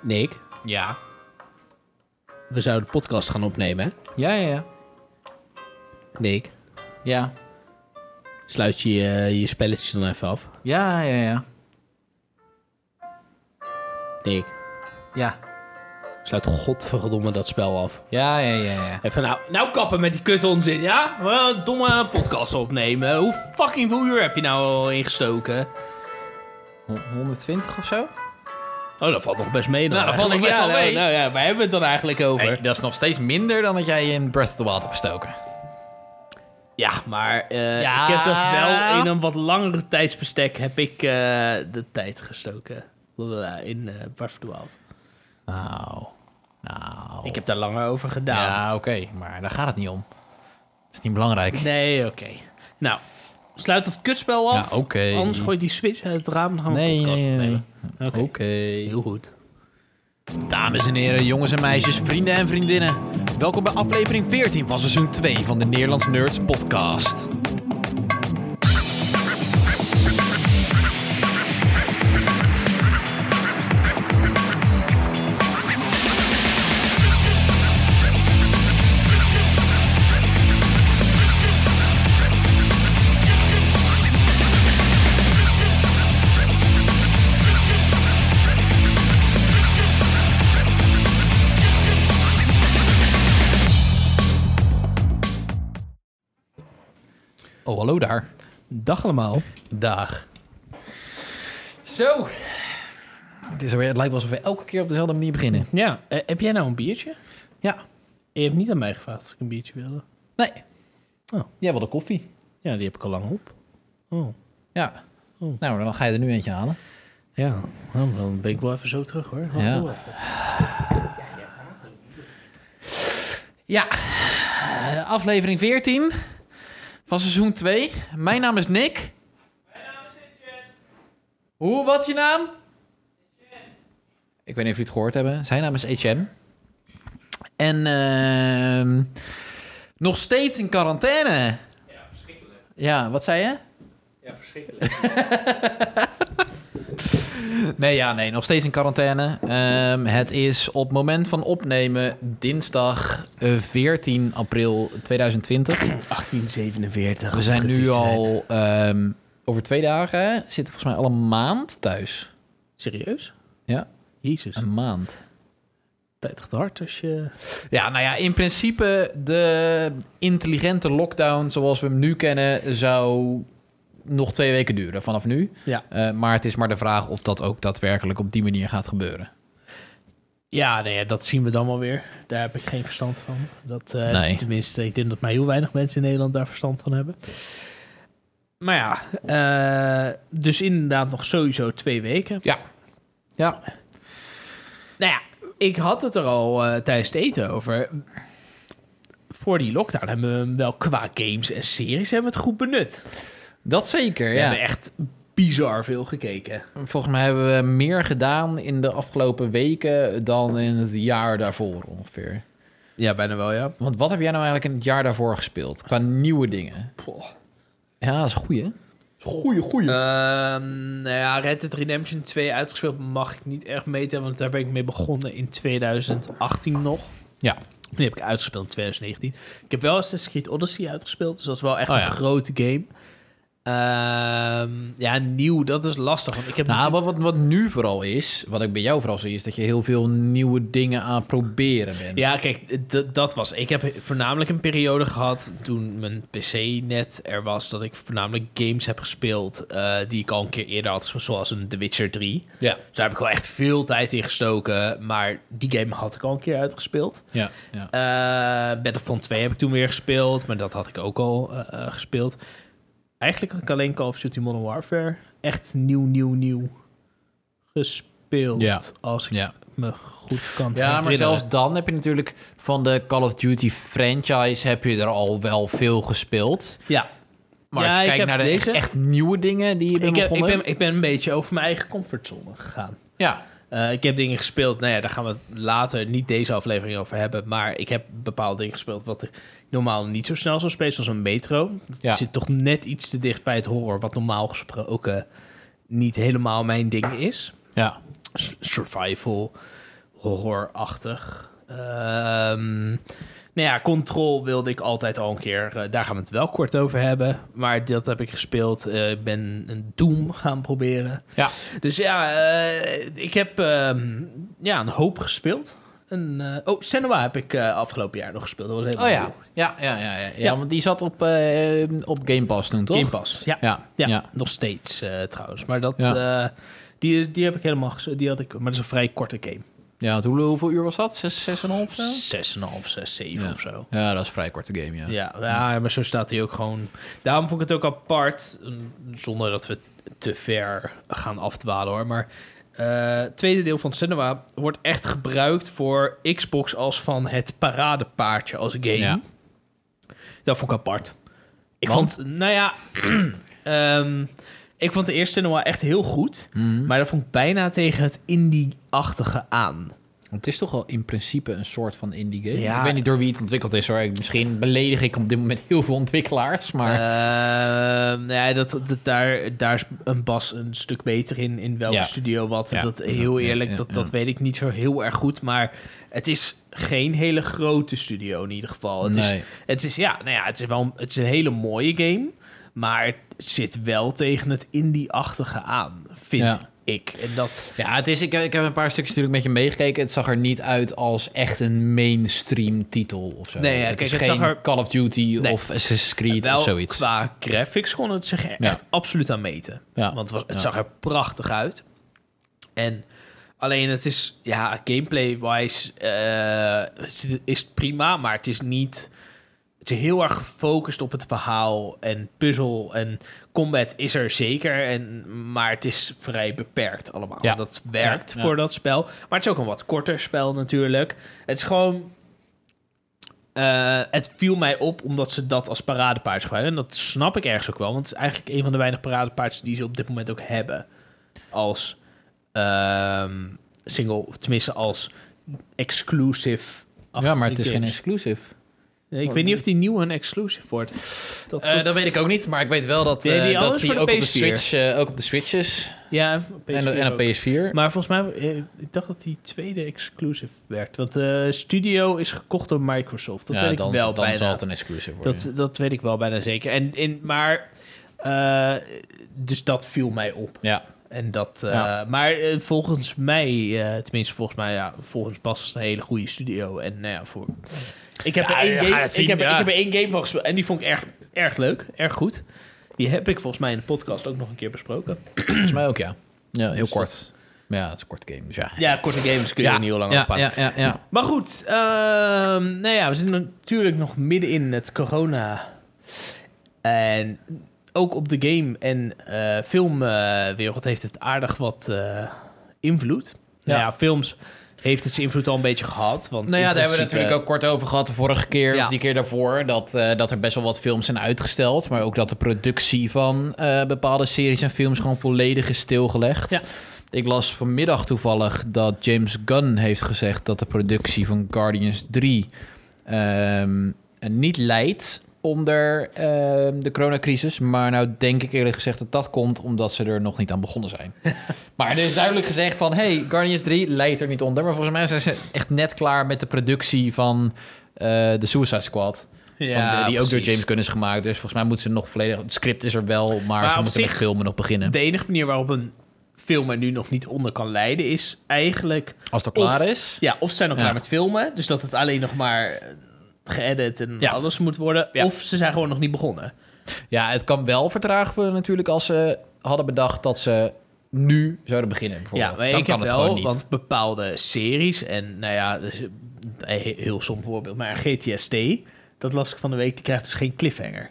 Nick, Ja. we zouden de podcast gaan opnemen, hè? Ja, ja, ja. Nick, Ja. sluit je eh, je spelletjes dan even af. Ja, ja, ja. Nick, Ja. sluit godverdomme dat spel af. Ja, ja, ja, ja. Even nou, nou kappen met die kut onzin, ja? Wel domme podcast opnemen. Hoe fucking veel uur heb je nou al ingestoken? Hon- 120 of zo? Oh, dat valt nog best mee. Dan Nou, dat valt nog best ja, wel nou, mee. Nou ja, waar hebben we het dan eigenlijk over? Hey, dat is nog steeds minder dan dat jij in Breath of the Wild hebt gestoken. Ja, maar eh, Ja. ik heb dat wel in een wat langere tijdsbestek heb ik eh, de tijd gestoken. In eh Breath of the Wild. Nou. Nou. Ik heb daar langer over gedaan. Ja, oké. maar daar gaat het niet om. Dat is niet belangrijk. Nee, oké. Nou, sluit dat kutspel af. Ja, oké. Anders gooi je die switch uit het raam en dan gaan we Nee, een podcast nee, nee. opnemen. Oké, Oké. heel goed. Dames en heren, jongens en meisjes, vrienden en vriendinnen. Welkom bij aflevering 14 van seizoen 2 van de Nederlands Nerds podcast. Oh, hallo daar. Dag allemaal. Dag. Zo. Het, is alweer, het lijkt wel alsof we elke keer op dezelfde manier beginnen. Ja, eh, heb jij nou een biertje? Ja. Je hebt niet aan mij gevraagd of ik een biertje wilde. Nee. Oh. Jij wilde koffie. Ja, die heb ik al lang op. Oh, Ja. Oh. Nou, dan ga je er nu eentje halen. ja. Nou, dan ben ik wel even zo terug hoor. Wacht Ja. Ja. Aflevering 14 van seizoen 2. Mijn naam is Nick. Mijn naam is Etienne. Hoe, wat is je naam? Ik weet niet of jullie het gehoord hebben. Zijn naam is Etienne. En ehm nog steeds in quarantaine. Ja, verschrikkelijk. Ja, wat zei je? Ja, verschrikkelijk. Nee, ja, nee, nog steeds in quarantaine. Ehm, het is op moment van opnemen dinsdag eh, 14 april 2020. 1847. We zijn nu al ehm, over twee dagen, zitten volgens mij al een maand thuis. Serieus? Ja. Jezus. Een maand. Tijd gaat hard als je... Ja, nou ja, in principe de intelligente lockdown zoals we hem nu kennen zou nog twee weken duren vanaf nu. Ja. Eh, maar het is maar de vraag of dat ook daadwerkelijk op die manier gaat gebeuren. Ja, nee, dat zien we dan wel weer. Daar heb ik geen verstand van. Dat, eh, Nee. Tenminste, ik denk dat maar heel weinig mensen in Nederland daar verstand van hebben. Maar ja, eh, dus inderdaad nog sowieso twee weken. Ja. Ja. Nou ja, ik had het er al tijdens het eten over. Voor die lockdown hebben we hem wel qua games en series hebben we het goed benut. Dat zeker, We ja. hebben echt bizar veel gekeken. Volgens mij hebben we meer gedaan in de afgelopen weken dan in het jaar daarvoor ongeveer. Ja, bijna wel, ja. Want wat heb jij nou eigenlijk in het jaar daarvoor gespeeld? Qua nieuwe dingen. Ja, dat is een goeie. Goeie, goeie. Ehm, nou ja, Red Dead Redemption 2 uitgespeeld mag ik niet erg meten, want daar ben ik mee begonnen in 2018 nog. Ja. Die heb ik uitgespeeld in 2019. Ik heb wel Assassin's Creed Odyssey uitgespeeld, dus dat is wel echt Oh een ja. grote game. Ehm, ja, nieuw, dat is lastig. Want ik heb Nou, natuurlijk- wat, wat, wat nu vooral is, wat ik bij jou vooral zie, is dat je heel veel nieuwe dingen aan het proberen bent. Ja, kijk, dat was. Ik heb voornamelijk een periode gehad toen mijn PC net er was, dat ik voornamelijk games heb gespeeld eh, die ik al een keer eerder had, zoals een The Witcher 3. Ja. Dus daar heb ik wel echt veel tijd in gestoken, maar die game had ik al een keer uitgespeeld. Ja, ja. Eh Battlefront 2 heb ik toen weer gespeeld, maar dat had ik ook al eh, gespeeld. Eigenlijk alleen Call of Duty Modern Warfare echt nieuw, nieuw, nieuw gespeeld. Ja. Als ik ja. me goed kan Ja, maar zelfs dan heb je natuurlijk van de Call of Duty franchise heb je er al wel veel gespeeld. Ja, Maar Ja, als je ik kijkt naar de echt, deze- echt nieuwe dingen die je bent ik, heb, ik, ben, ik ben een beetje over mijn eigen comfortzone gegaan. Ja, Eh, ik heb dingen gespeeld, nou ja, daar gaan we later niet deze aflevering over hebben. Maar ik heb bepaalde dingen gespeeld wat ik normaal niet zo snel zou spelen, zoals een metro. Dat Ja. zit toch net iets te dicht bij het horror, wat normaal gesproken niet helemaal mijn ding is. ja. S- Survival. horrorachtig. Ehm nou ja, Control wilde ik altijd al een keer. eh, daar gaan we het wel kort over hebben. Maar dat heb ik gespeeld. Eh, Ik ben een Doom gaan proberen. Ja. Dus ja, eh, ik heb ehm, ja, een hoop gespeeld. Een, eh, oh, Senua heb ik eh, afgelopen jaar nog gespeeld. Dat was helemaal Oh ja. Ja, ja, ja, ja, ja. Ja. want die zat op, eh, op Game Pass toen, toch? Game Pass. Ja, Ja, ja, nog steeds trouwens. Maar dat, die, die heb ik helemaal die had ik, maar dat is een vrij korte game. Ja, hoe, hoeveel uur was dat? Zes, zes en een half of zo? 6,5, 6, 7 Ja. of zo. Ja, dat is een vrij korte game, ja. Ja, ja, maar zo staat hij ook gewoon. Daarom vond ik het ook apart, zonder dat we te ver gaan afdwalen hoor. Maar eh, tweede deel van Cinema wordt echt gebruikt voor Xbox als van het paradepaardje als game. Ja. Dat vond ik apart. Ik Want? vond, nou ja, ehm, ik vond de eerste Cinema echt heel goed. Mhm. Maar dat vond ik bijna tegen het indie-achtige aan. Want het is toch wel in principe een soort van indie game. Ja. Ik weet niet door wie het ontwikkeld is hoor. Misschien beledig ik op dit moment heel veel ontwikkelaars, maar... Ehm, nou ja, dat, dat, daar, daar is een Bas een stuk beter in, in welke Ja. studio wat. Ja. Dat, heel eerlijk, dat, dat weet ik niet zo heel erg goed. Maar het is geen hele grote studio in ieder geval. Het, is, nee. het is, ja, nou ja, het is wel een- het is een hele mooie game. Maar het zit wel tegen het indie-achtige aan, vind. Ik. En dat... Ja, het is, ik, ik heb een paar stukjes natuurlijk met je meegekeken. Het zag er niet uit als echt een mainstream titel of zo. Nee, ja, het kijk, is het geen zag er- Call of Duty Nee. of Assassin's Creed wel of zoiets. qua graphics kon het zich Ja. echt absoluut aan meten. Ja. Want het, was, het zag er prachtig uit. En alleen het is, ja, gameplay-wise eh, is het- is het prima, maar het is niet... Het is heel erg gefocust op het verhaal en puzzel en combat is er zeker, en, maar het is vrij beperkt allemaal. Ja. Dat werkt Ja, voor dat spel. Maar het is ook een wat korter spel natuurlijk. Het is gewoon... eh, het viel mij op omdat ze dat als paradepaard gebruiken. En dat snap ik ergens ook wel. Want het is eigenlijk een van de weinige paradepaardjes die ze op dit moment ook hebben. Als ehm, single, tenminste als exclusive. ja, maar het is geen exclusive. Ik weet niet of die nieuw een exclusive wordt. Dat, Eh, dat weet ik ook niet, maar ik weet wel dat, die eh, dat die ook op de, PS4. Switch, eh, ook op de Switch is. Ja, En, PS4 en ook. op PS4. Maar volgens mij, ik dacht dat die tweede exclusive werd. Want de studio is gekocht door Microsoft. Dat ja, weet ik dan, wel dan bijna. zal het een exclusive worden. Dat, dat weet ik wel bijna zeker. En, in, maar, dus dat viel mij op. ja. En dat. Maar volgens mij, tenminste volgens mij, ja, volgens Bas is het een hele goede studio. En nou ja, voor... Ik heb, Ja, er één game, zien, ik, heb, ja. ik heb er één game van gespeeld en die vond ik erg, erg leuk, erg goed. Die heb ik volgens mij in de podcast ook nog een keer besproken. Volgens mij ook, ja. Ja, heel Dus kort. Maar ja, het is een korte game, dus ja. Ja, korte games kun je niet heel lang ja, afspraken. ja, ja, ja. Maar goed, ehm, nou ja, we zitten natuurlijk nog midden in het corona. En ook op de game- en eh, filmwereld heeft het aardig wat eh, invloed. Nou ja, films heeft het zijn invloed al een beetje gehad. Want Nou ja, daar hebben we natuurlijk ook kort over gehad de vorige keer, Ja. of die keer daarvoor, dat, eh, dat er best wel wat films zijn uitgesteld, maar ook dat de productie van eh, bepaalde series en films gewoon volledig is stilgelegd. Ja. Ik las vanmiddag toevallig dat James Gunn heeft gezegd dat de productie van Guardians 3 ehm, niet leidt onder ehm, de coronacrisis. Maar nou denk ik eerlijk gezegd dat dat komt omdat ze er nog niet aan begonnen zijn. maar er is duidelijk gezegd van... hey, Guardians 3 leidt er niet onder. Maar volgens mij zijn ze echt net klaar met de productie van eh, de Suicide Squad. Ja, van de- die ook door. James Gunn is gemaakt. Dus volgens mij moeten ze nog volledig... Het script is er wel, maar, Maar ze moeten met zich- filmen nog beginnen. De enige manier waarop een film er nu nog niet onder kan leiden... is eigenlijk... Als het klaar is. Ja, of ze zijn nog Ja. klaar met filmen. Dus dat het alleen nog maar eh, geëdit en Ja. alles moet worden. Ja. Of ze zijn gewoon nog niet begonnen. Ja, het kan wel vertraagd worden natuurlijk als ze hadden bedacht dat ze nu zouden beginnen. Bijvoorbeeld. Ja, Dan ik kan heb het wel, gewoon niet. want bepaalde series en nou ja, dus, he- heel soms voorbeeld, maar GTST, dat las ik van de week, die krijgt dus geen cliffhanger.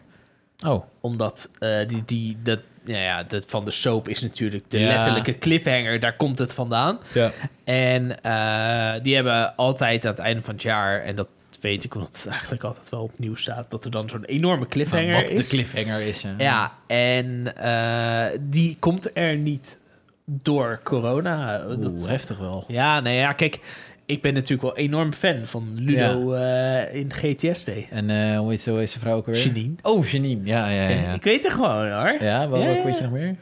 Oh, Omdat eh, die, die, dat, nou ja, dat van de soap is natuurlijk de Ja. letterlijke cliffhanger, daar komt het vandaan. ja. En eh, die hebben altijd aan het einde van het jaar, en dat weet ik omdat het eigenlijk altijd wel opnieuw staat, dat er dan zo'n enorme cliffhanger wat is. de cliffhanger is. Ja, Ja, en eh, die komt er niet door corona. Oeh, Dat, heftig wel. ja, nou ja, kijk, ik ben natuurlijk wel enorm fan van Ludo eh, in GTSD. En eh hoe heet zijn vrouw ook weer? Janine. Oh, Janine. Ja, ja, ja. ja. Ik weet het gewoon hoor. Ja, Ja, ja, weet je ja. nog meer?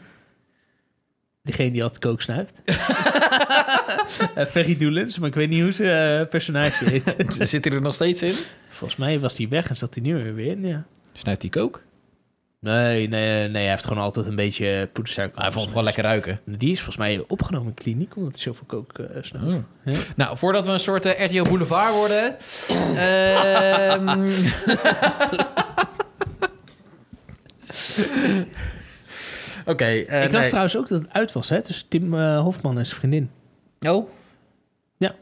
Degene die altijd kook snuift. Eh, Ferry Doelens, maar ik weet niet hoe ze eh, personage heet. Zit hij er nog steeds in? Volgens mij was hij weg en zat hij nu weer weer in, ja. Snuift hij kook? Nee, nee, nee, hij heeft gewoon altijd een beetje poedersuiker. Hij vond het wel lekker ruiken. Die is volgens mij opgenomen in kliniek, omdat hij zoveel kook eh snuift. Ja. Nou, voordat we een soort eh, RTO Boulevard worden... ehm, Oké. eh, ik las nee. trouwens ook dat het uit was, hè? Dus Tim eh, Hofman en zijn vriendin. Oh. Ja.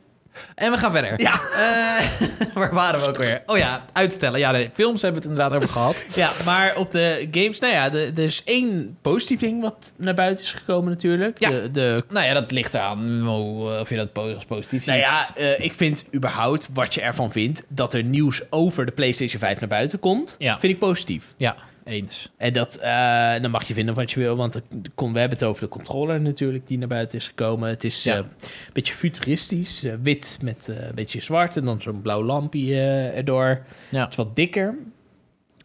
En we gaan verder. Ja. Eh, waar waren we ook weer? Oh ja, uitstellen. Ja, de films hebben we het inderdaad over gehad. Ja, maar op de games, nou ja, er is één positief ding wat naar buiten is gekomen natuurlijk. Ja. De, de, Nou ja, dat ligt eraan hoe, of je dat positief nou ziet. ja, eh, ik vind überhaupt wat je ervan vindt, dat er nieuws over de PlayStation 5 naar buiten komt, Ja. vind ik positief. Ja, eens. En dat, eh, dan mag je vinden wat je wil, want kon, we hebben het over de controller natuurlijk die naar buiten is gekomen. Het is Ja. eh, een beetje futuristisch, eh, wit met een beetje zwart en dan zo'n blauw lampje erdoor. Ja. Het is wat dikker.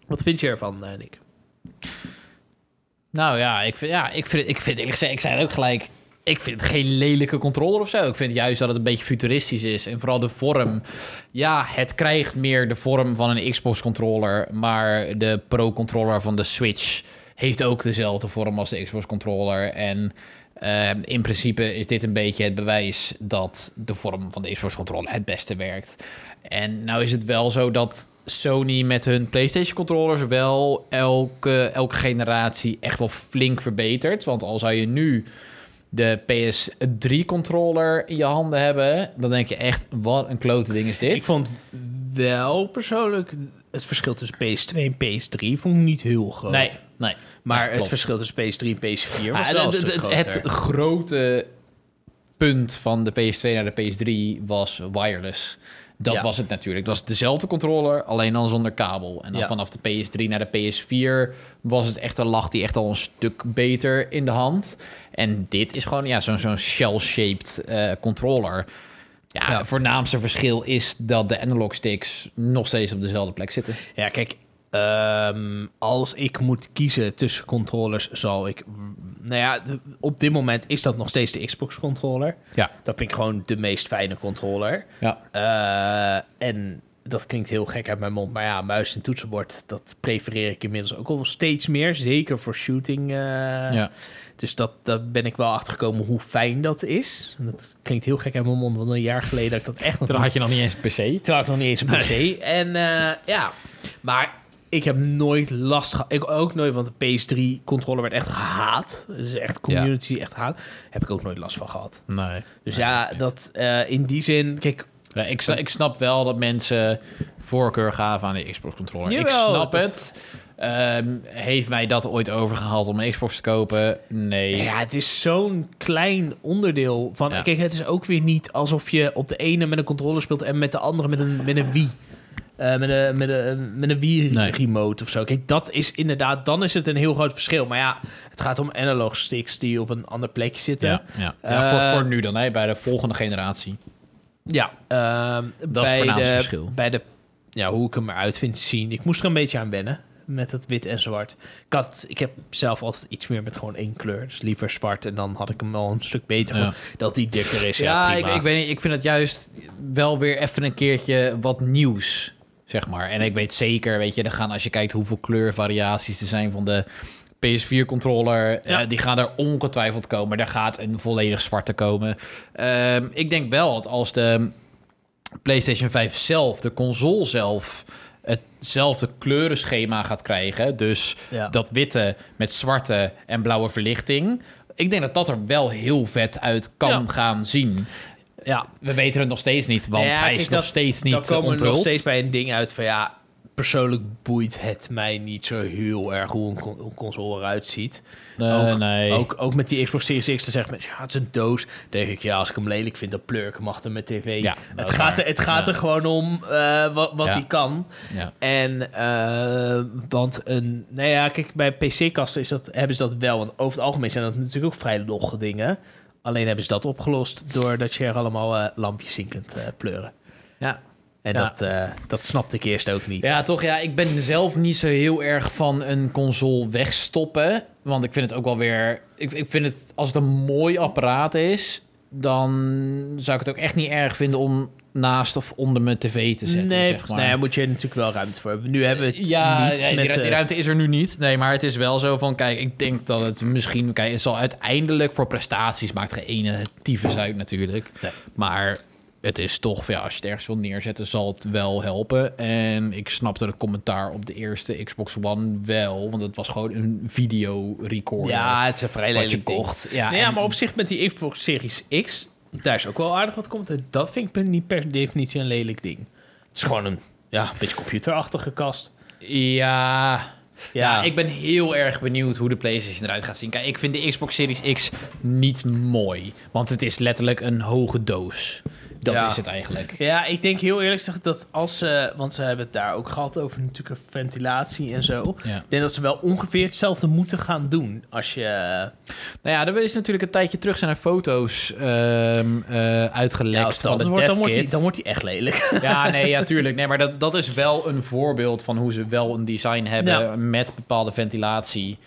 Wat vind je ervan, Nick? Nou ja, ik vind, ja, ik vind, ik vind eerlijk gezegd, ik zei het ook gelijk, ik vind het geen lelijke controller of zo. Ik vind juist dat het een beetje futuristisch is. En vooral de vorm. Ja, het krijgt meer de vorm van een Xbox-controller. Maar de Pro-controller van de Switch heeft ook dezelfde vorm als de Xbox-controller. En eh, in principe is dit een beetje het bewijs dat de vorm van de Xbox-controller het beste werkt. En nou is het wel zo dat Sony met hun PlayStation-controllers wel elke, elke generatie echt wel flink verbetert. Want al zou je nu de PS3-controller in je handen hebben, dan denk je echt, wat een klote ding is dit. Ik vond wel persoonlijk het verschil tussen PS2 en PS3 vond ik niet heel groot. Nee, nee. maar Ja, het verschil tussen PS3 en PS4 was Ah, wel een het, het, grote punt van de PS2 naar de PS3 was wireless. Dat Ja. was het natuurlijk. Het was dezelfde controller, alleen dan zonder kabel. En dan Ja. vanaf de PS3 naar de PS4 was het echt, lag die echt al een stuk beter in de hand. En dit is gewoon ja, zo'n zo'n shell-shaped eh, controller. Ja, Ja. het voornaamste verschil is dat de analog sticks nog steeds op dezelfde plek zitten. Ja, kijk, ehm, als ik moet kiezen tussen controllers, zal ik... Nou ja, op dit moment is dat nog steeds de Xbox controller. Ja. Dat vind ik gewoon de meest fijne controller. Ja. Eh, en dat klinkt heel gek uit mijn mond, maar ja, muis en toetsenbord, dat prefereer ik inmiddels ook al steeds meer. Zeker voor shooting. eh, ja. Dus dat, daar ben ik wel achter gekomen hoe fijn dat is. En dat klinkt heel gek uit mijn mond, want een jaar geleden had ik dat echt nog Toen had je nog niet eens een PC. toen had ik nog niet eens een PC. En eh, ja, maar ik heb nooit last gehad. Ik ook nooit, want de PS3-controller werd echt gehaat. Dus echt community echt haat. Heb ik ook nooit last van gehad. Nee. Dus ja, dat eh, in die zin... Kijk, Ja, ik, ik snap wel dat mensen voorkeur gaven aan de Xbox controller. ik snap dat- het. Ehm, heeft mij dat ooit overgehaald om een Xbox te kopen? Nee. ja, het is zo'n klein onderdeel van... Ja. Kijk, het is ook weer niet alsof je op de ene met een controller speelt... en met de andere met een, met een Wii. Eh, met een, met een, met een Nee. Wii-remote of zo. Kijk, dat is inderdaad... Dan is het een heel groot verschil. Maar ja, het gaat om analog sticks die op een ander plekje zitten. Ja, ja. ja Eh, voor, voor nu dan, hè, bij de volgende generatie. Ja, ehm, Dat is het de, verschil. Bij de, ja, hoe ik hem eruit vind zien. Ik moest er een beetje aan wennen met het wit en zwart. Ik, had, ik heb zelf altijd iets meer met gewoon één kleur. Dus liever zwart en dan had ik hem wel een stuk beter. Ja. Dat die dikker is, ja, Ja, ik, prima. ik weet niet. Ik vind het juist wel weer even een keertje wat nieuws, zeg maar. En ik weet zeker, weet je, er gaan als je kijkt hoeveel kleurvariaties er zijn van de PS4-controller, Ja. die gaan er ongetwijfeld komen. Er gaat een volledig zwarte komen. Ehm, ik denk wel dat als de PlayStation 5 zelf, de console zelf, hetzelfde kleurenschema gaat krijgen, dus Ja. dat witte met zwarte en blauwe verlichting. Ik denk dat dat er wel heel vet uit kan Ja. gaan zien. ja, We weten het nog steeds niet, want Ja, hij is nog dat- steeds niet dan komen we nog onthuld. steeds bij een ding uit van ja... Persoonlijk boeit het mij niet zo heel erg hoe een console eruit ziet. Nee, ook, nee. Ook, ook met die Xbox Series X, dan zeggen mensen, ja, het is een doos. Dan denk ik, ja, als ik hem lelijk vind, dan pleur ik hem achter mijn tv. Ja, het gaat, er, het gaat Ja. er gewoon om eh, wat, wat Ja. hij kan. Ja. En, eh, want een, nou ja, kijk, bij PC-kasten is dat, hebben ze dat wel. Want over het algemeen zijn dat natuurlijk ook vrij logge dingen. Alleen hebben ze dat opgelost doordat je er allemaal eh, lampjes in kunt eh, pleuren. Ja. En Ja. dat, eh, dat snapte ik eerst ook niet. Ja, toch? Ja, ik ben zelf niet zo heel erg van een console wegstoppen. Want ik vind het ook wel weer... Ik, ik vind het, als het een mooi apparaat is... dan zou ik het ook echt niet erg vinden om naast of onder mijn tv te zetten, nee, zeg maar. nee, daar moet je natuurlijk wel ruimte voor hebben. Nu hebben we het Ja, niet ja, die, met... ru- die ruimte is er nu niet. Nee, maar het is wel zo van... Kijk, ik denk dat het misschien... Kijk, het zal uiteindelijk voor prestaties... maakt geen ene tyfus uit natuurlijk. Nee. Maar het is toch... Ja, als je het ergens wil neerzetten... zal het wel helpen. En ik snapte de commentaar op de eerste Xbox One wel. Want het was gewoon een video recorder. ja, het is een vrij lelijk kocht. Ja, Nee, ja, en- maar op zich met die Xbox Series X, daar is ook wel aardig wat komt. Dat vind ik niet per definitie een lelijk ding. Het is gewoon een, ja, een beetje computerachtige kast. Ja, Ja, Ja, ik ben heel erg benieuwd hoe de PlayStation eruit gaat zien. Kijk, ik vind de Xbox Series X niet mooi. Want het is letterlijk een hoge doos. Dat Ja. is het eigenlijk. Ja, ik denk heel eerlijk gezegd dat als ze... Want ze hebben het daar ook gehad over natuurlijk ventilatie en zo. Ja. Ik denk dat ze wel ongeveer hetzelfde moeten gaan doen. Als je... Nou ja, er is natuurlijk een tijdje terug zijn er foto's eh, uitgelekt Ja, van de wordt, dan wordt, hij, dan wordt hij echt lelijk. Ja, nee, ja, tuurlijk. Nee, maar dat, dat is wel een voorbeeld van hoe ze wel een design hebben met bepaalde ventilatie.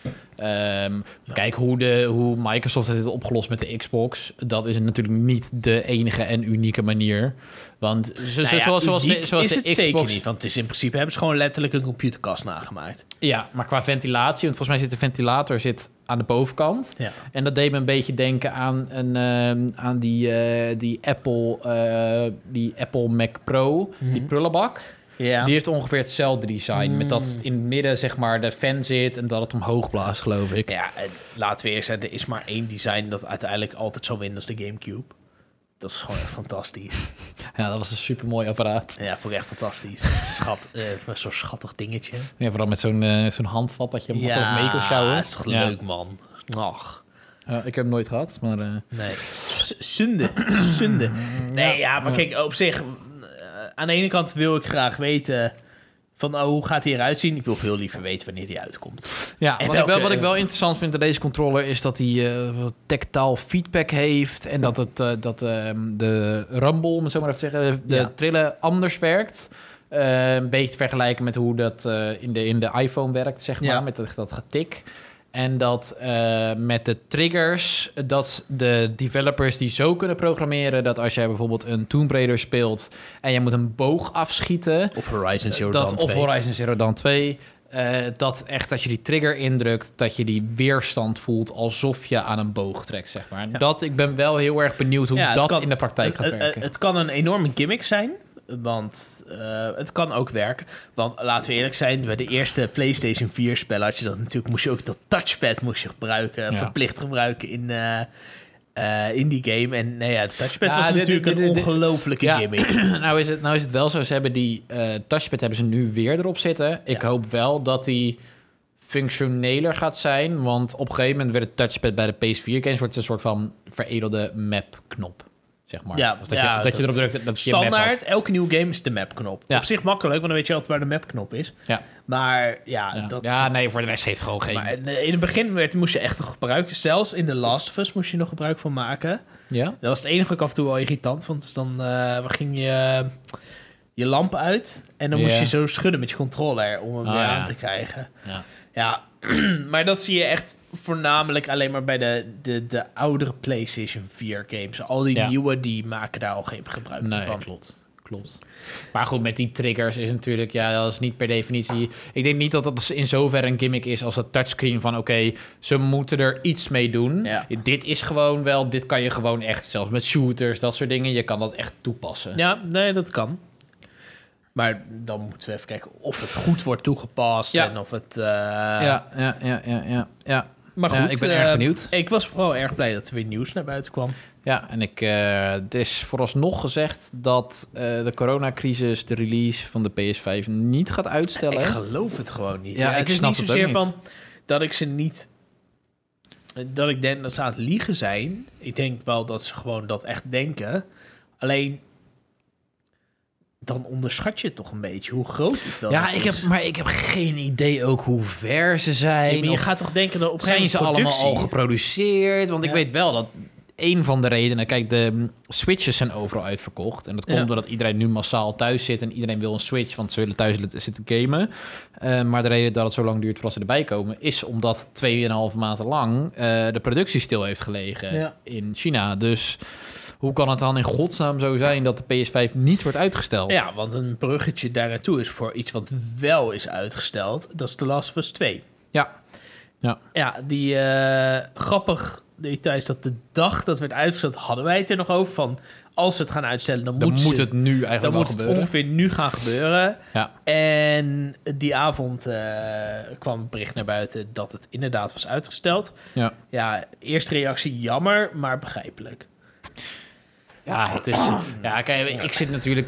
Ehm, Kijk hoe, de, hoe Microsoft het heeft opgelost met de Xbox. Dat is natuurlijk niet de enige en unieke manier. Want zo, Nou ja, zoals, zoals de, zoals is de het Xbox... zeker niet. Want het is in principe hebben ze gewoon letterlijk een computerkast nagemaakt. Ja, maar qua ventilatie, want volgens mij zit de ventilator zit aan de bovenkant. Ja. En dat deed me een beetje denken aan, een, ehm, aan die, eh, die, Apple, eh, die Apple Mac Pro, die prullenbak. Ja. Die heeft ongeveer hetzelfde design. Met dat Mm. in het midden zeg maar de fan zit en dat het omhoog blaast, geloof ik. Ja, en laten we eerst zeggen, er is maar één design dat uiteindelijk altijd zal winnen, is de Gamecube. Dat is gewoon echt fantastisch. Ja, dat was een super mooi apparaat. Ja, vond ik echt fantastisch. Schat, eh, zo'n schattig dingetje. Ja, vooral met zo'n eh, zo'n handvat dat je makkelijk mee kan sjouwen. is toch Ja. leuk, man. Ach, Ja, ik heb hem nooit gehad, maar... eh, nee. Zonde, zonde. Nee, ja, maar kijk, op zich... aan de ene kant wil ik graag weten... van oh, hoe gaat hij eruit zien? Ik wil veel liever weten wanneer hij uitkomt. Ja, En wat, ik wel, wat ik wel interessant vind aan deze controller is dat hij wat tactile feedback heeft. En dat, het, eh, dat ehm, de rumble, om het zo maar even te zeggen, de Ja. trillen anders werkt. Eh, een beetje te vergelijken met hoe dat in, de, in de iPhone werkt, zeg maar, Ja. met dat, dat getik. En dat eh, met de triggers, dat de developers die zo kunnen programmeren... dat als jij bijvoorbeeld een Tomb Raider speelt en je moet een boog afschieten... Of Horizon Zero dat, Dawn Of 2. Horizon Zero Dawn 2. eh, dat echt als je die trigger indrukt, dat je die weerstand voelt alsof je aan een boog trekt, zeg maar. Ja. Dat, ik ben wel heel erg benieuwd hoe Ja, dat kan- in de praktijk gaat Het- het- werken. Het kan een enorme gimmick zijn. Want eh, het kan ook werken. Want laten we eerlijk zijn, bij de eerste PlayStation 4 spellen had je dat natuurlijk, moest je ook dat touchpad moest je gebruiken, Ja. verplicht gebruiken in, eh, eh, in die game. En nee, ja, het touchpad Ja, was dit- natuurlijk dit- een dit- ongelofelijke Ja. gimmick. nou, is het, nou is het wel zo, ze hebben die touchpad hebben ze nu weer erop zitten. Ik hoop wel dat die functioneler gaat zijn, want op een gegeven moment werd het touchpad bij de PS4 games wordt een soort van veredelde map-knop, zeg maar. Ja, Dus dat, ja, je, dat je dat- erop drukt dat je. Standaard, elke nieuwe game is de mapknop. Ja. Op zich makkelijk, want dan weet je altijd waar de mapknop is. Ja. Maar ja, Ja. dat, ja, nee, voor de rest heeft het gewoon geen... maar in het begin werd, moest je echt nog gebruiken. Zelfs in The Last of Us moest je nog gebruik van maken. ja? Dat was het enige wat ik af en toe wel irritant vond. Dus dan eh, ging je je lamp uit en dan moest je zo schudden met je controller om hem Oh, weer aan te krijgen. Ja. Ja, maar dat zie je echt voornamelijk alleen maar bij de, de, de oudere PlayStation 4 games. Al die Ja. nieuwe, die maken daar al geen gebruik Nee, van. klopt. Klopt. Maar goed, met die triggers is natuurlijk, ja, dat is niet per definitie. Ik denk niet dat dat in zoverre een gimmick is als dat touchscreen van, oké, ze moeten er iets mee doen. Ja. Dit is gewoon wel, dit kan je gewoon echt, zelfs met shooters, dat soort dingen, je kan dat echt toepassen. Ja, nee, dat kan. Maar dan moeten we even kijken of het goed wordt toegepast Ja. en of het... eh, ja, ja, ja, ja, ja. ja. Maar goed, Ja, ik ben eh, erg benieuwd. Ik was vooral erg blij dat er weer nieuws naar buiten kwam. Ja, en ik, eh er is vooralsnog gezegd dat eh, de coronacrisis de release van de PS5 niet gaat uitstellen. Ik geloof het gewoon niet. Ja, Ja, ik het is snap niet zozeer niet. van dat ik ze niet... Dat ik denk dat ze aan het liegen zijn. Ik denk wel dat ze gewoon dat echt denken. Alleen... Dan onderschat je toch een beetje hoe groot het wel Ja, ik is. heb, maar ik heb geen idee ook hoe ver ze zijn. Maar je gaat toch denken dat op een zijn ze allemaal al geproduceerd? Want ik weet wel dat één van de redenen. Kijk, de Switches zijn overal uitverkocht. En dat komt Ja. doordat iedereen nu massaal thuis zit en iedereen wil een Switch, want ze willen thuis zitten gamen. Eh, maar de reden dat het zo lang duurt voordat ze erbij komen, is omdat 2,5 maanden lang eh, de productie stil heeft gelegen in China. Dus hoe kan het dan in godsnaam zo zijn dat de PS5 niet wordt uitgesteld? Ja, want een bruggetje daar naartoe is voor iets wat wel is uitgesteld. Dat is The Last of Us 2. Ja. Ja. Ja, die eh, grappig detail is dat de dag dat werd uitgesteld, hadden wij het er nog over van... als ze het gaan uitstellen, dan, Dan moet, het nu eigenlijk dan moet het gebeuren. ongeveer nu gaan gebeuren. Ja. En die avond eh, kwam bericht naar buiten dat het inderdaad was uitgesteld. Ja. Ja, eerste reactie jammer, maar begrijpelijk. Ja, het is. Ja, kijk, ik zit natuurlijk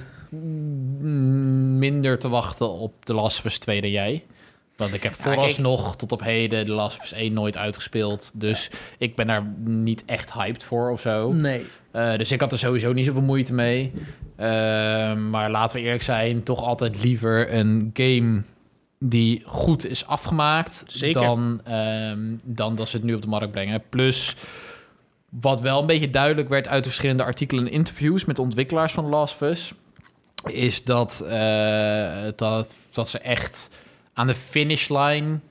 minder te wachten op The Last of Us 2 dan jij. Want ik heb Ja, vooralsnog tot op heden The Last of Us 1 nooit uitgespeeld. Dus ik ben daar niet echt hyped voor of zo. Nee. Eh, dus ik had er sowieso niet zoveel moeite mee. Eh, maar laten we eerlijk zijn, toch altijd liever een game die goed is afgemaakt Zeker. Dan, ehm, dan dat ze het nu op de markt brengen. Plus, wat wel een beetje duidelijk werd uit de verschillende artikelen en interviews met ontwikkelaars van Last of Us, is dat, eh, dat, dat ze echt aan de finishlijn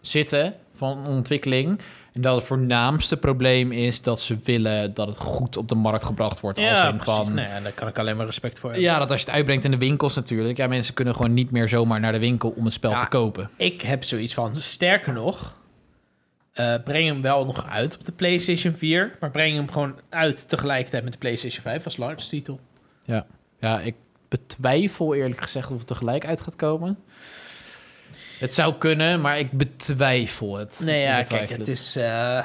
zitten van ontwikkeling. En dat het voornaamste probleem is dat ze willen dat het goed op de markt gebracht wordt. als Ja, in precies. van, Nee, en daar kan ik alleen maar respect voor hebben. ja, dat als je het uitbrengt in de winkels natuurlijk. Ja, mensen kunnen gewoon niet meer zomaar naar de winkel om een spel Ja. te kopen. Ik heb zoiets van, sterker nog, eh, breng hem wel nog uit op de PlayStation 4, maar breng hem gewoon uit tegelijkertijd met de PlayStation 5 als launch titel. Ja, ik betwijfel eerlijk gezegd of het tegelijk uit gaat komen. Het zou kunnen, maar ik betwijfel het. Nee, ja, kijk, het is. eh,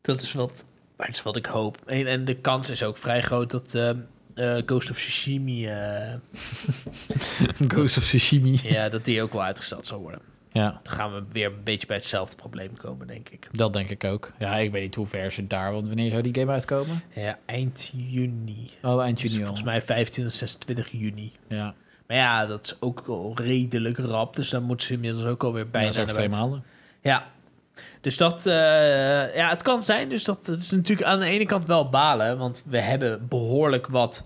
dat is wat, maar het is wat ik hoop. En, en de kans is ook vrij groot dat eh, Ghost of Tsushima, Ghost of Tsushima. ja, dat die ook wel uitgesteld zal worden. Ja, Dan gaan we weer een beetje bij hetzelfde probleem komen, denk ik. dat denk ik ook. Ja, ik weet niet hoe ver ze daar, want wanneer zou die game uitkomen? Ja, eind juni. Oh, eind Dus juni al. volgens mij 25, 26 juni. Ja, Maar ja, dat is ook wel redelijk rap. Dus dan moeten ze inmiddels ook alweer bij bijna over twee maanden. Ja. Dus dat, eh, ja, het kan zijn. Dus dat, dat is natuurlijk aan de ene kant wel balen. Want we hebben behoorlijk wat.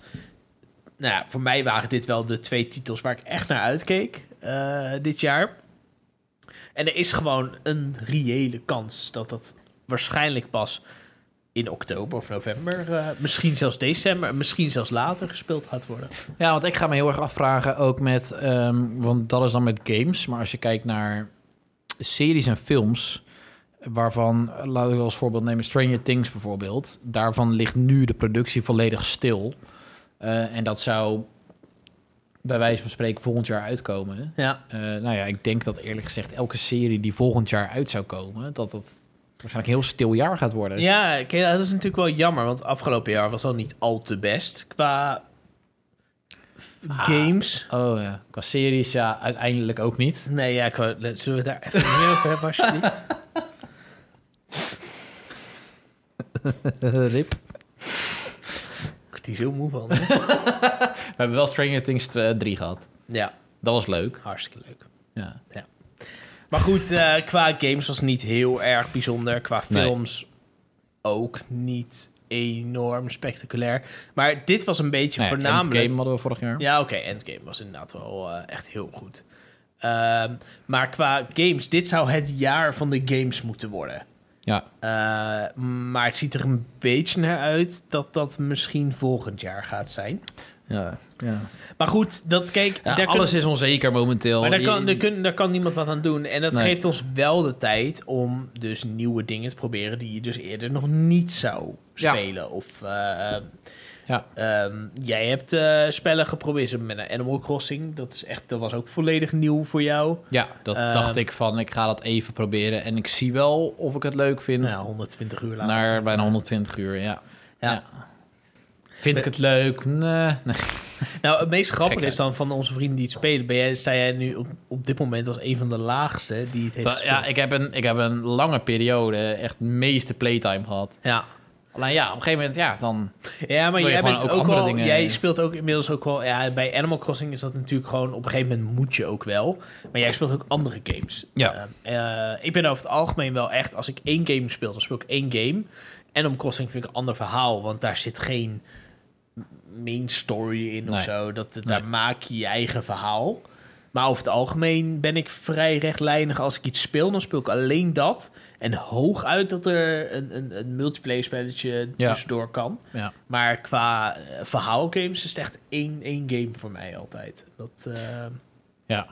Nou ja, voor mij waren dit wel de twee titels waar ik echt naar uitkeek eh, dit jaar. En er is gewoon een reële kans dat dat waarschijnlijk pas in oktober of november, eh, misschien zelfs december, misschien zelfs later gespeeld gaat worden. Ja, want ik ga me heel erg afvragen ook met... ehm, want dat is dan met games. Maar als je kijkt naar series en films... waarvan, laat ik als voorbeeld nemen, Stranger Things bijvoorbeeld... daarvan ligt nu de productie volledig stil. Eh, en dat zou bij wijze van spreken volgend jaar uitkomen. Ja, Eh, nou ja, ik denk dat eerlijk gezegd elke serie die volgend jaar uit zou komen... dat het waarschijnlijk een heel stil jaar gaat worden. Ja, dat is natuurlijk wel jammer, want afgelopen jaar was al niet al te best qua games. Oh ja, qua series ja, uiteindelijk ook niet. Nee, ja, qua, zullen we daar even meer over hebben, alsjeblieft? Rip. Word hier zo moe van. hè? We hebben wel Stranger Things 3 gehad. ja, Dat was leuk. hartstikke leuk. Ja. Maar goed, eh, qua games was het niet heel erg bijzonder. Qua Nee. films ook niet enorm spectaculair. Maar dit was een beetje ja, voornamelijk... Endgame hadden we vorig jaar. Ja, oké, Endgame was inderdaad wel eh, echt heel goed. Ehm, maar qua games, dit zou het jaar van de games moeten worden. Ja. Eh, maar het ziet er een beetje naar uit dat dat misschien volgend jaar gaat zijn. Ja. ja. Maar goed, dat kijk, daar alles is onzeker momenteel. maar daar kan, daar, kun- daar kan niemand wat aan doen. En dat Nee. geeft ons wel de tijd om dus nieuwe dingen te proberen die je dus eerder nog niet zou Ja. spelen. Of eh, Ja. ehm, jij hebt eh, spellen geprobeerd met een Animal Crossing. Dat, is echt, dat was ook volledig nieuw voor jou. Ja, dat Ehm, dacht ik van, ik ga dat even proberen. En ik zie wel of ik het leuk vind. Nou, 120 uur later. naar bijna 120 uur, ja. Ja. Ja. Vind ik het leuk? Nee. nee. Nou, het meest grappige is dan van onze vrienden die het spelen. Ben jij, sta jij nu op, op dit moment als een van de laagste die het heeft Ja, ik heb, een, ik heb een lange periode echt meeste playtime gehad. ja. Alleen ja, op een gegeven moment, ja, dan... Ja, maar jij bent ook dingen- jij speelt ook inmiddels ook wel, ja, bij Animal Crossing is dat natuurlijk gewoon, op een gegeven moment moet je ook wel, maar jij speelt ook andere games. Ja. Eh, eh, ik ben over het algemeen wel echt, als ik één game speel, dan speel ik één game. Animal Crossing vind ik een ander verhaal, want daar zit geen main story in of zo. Dat, daar Nee. maak je je eigen verhaal. Maar over het algemeen ben ik vrij rechtlijnig. Als ik iets speel, dan speel ik alleen dat. En hooguit dat er een, een, een multiplayer spelletje Ja. tussendoor kan. Ja. Maar qua eh, verhaalgames is het echt één, één game voor mij altijd. Dat, eh, Ja.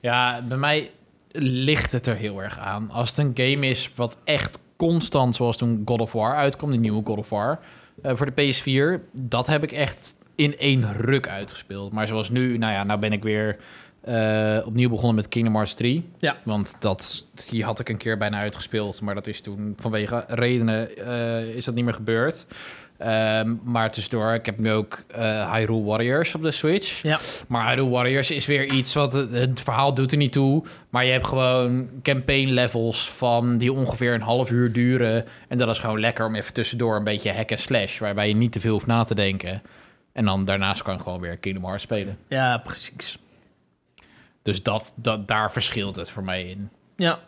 ja, bij mij ligt het er heel erg aan. Als het een game is wat echt constant, zoals toen God of War uitkwam, die nieuwe God of War, eh, voor de PS4, dat heb ik echt in één ruk uitgespeeld. Maar zoals nu, nou ja, nou ben ik weer eh, opnieuw begonnen met Kingdom Hearts 3. Ja. Want dat, die had ik een keer bijna uitgespeeld, maar dat is toen vanwege redenen eh, is dat niet meer gebeurd. Ehm, maar tussendoor, ik heb nu ook eh Hyrule Warriors op de Switch. ja. Maar Hyrule Warriors is weer iets wat... Het, het verhaal doet er niet toe. Maar je hebt gewoon campaign levels van die ongeveer een half uur duren. En dat is gewoon lekker om even tussendoor een beetje hack en slash. Waarbij je niet te veel hoeft na te denken. En dan daarnaast kan je gewoon weer Kingdom Hearts spelen. ja, precies. Dus dat, dat, daar verschilt het voor mij in. Ja.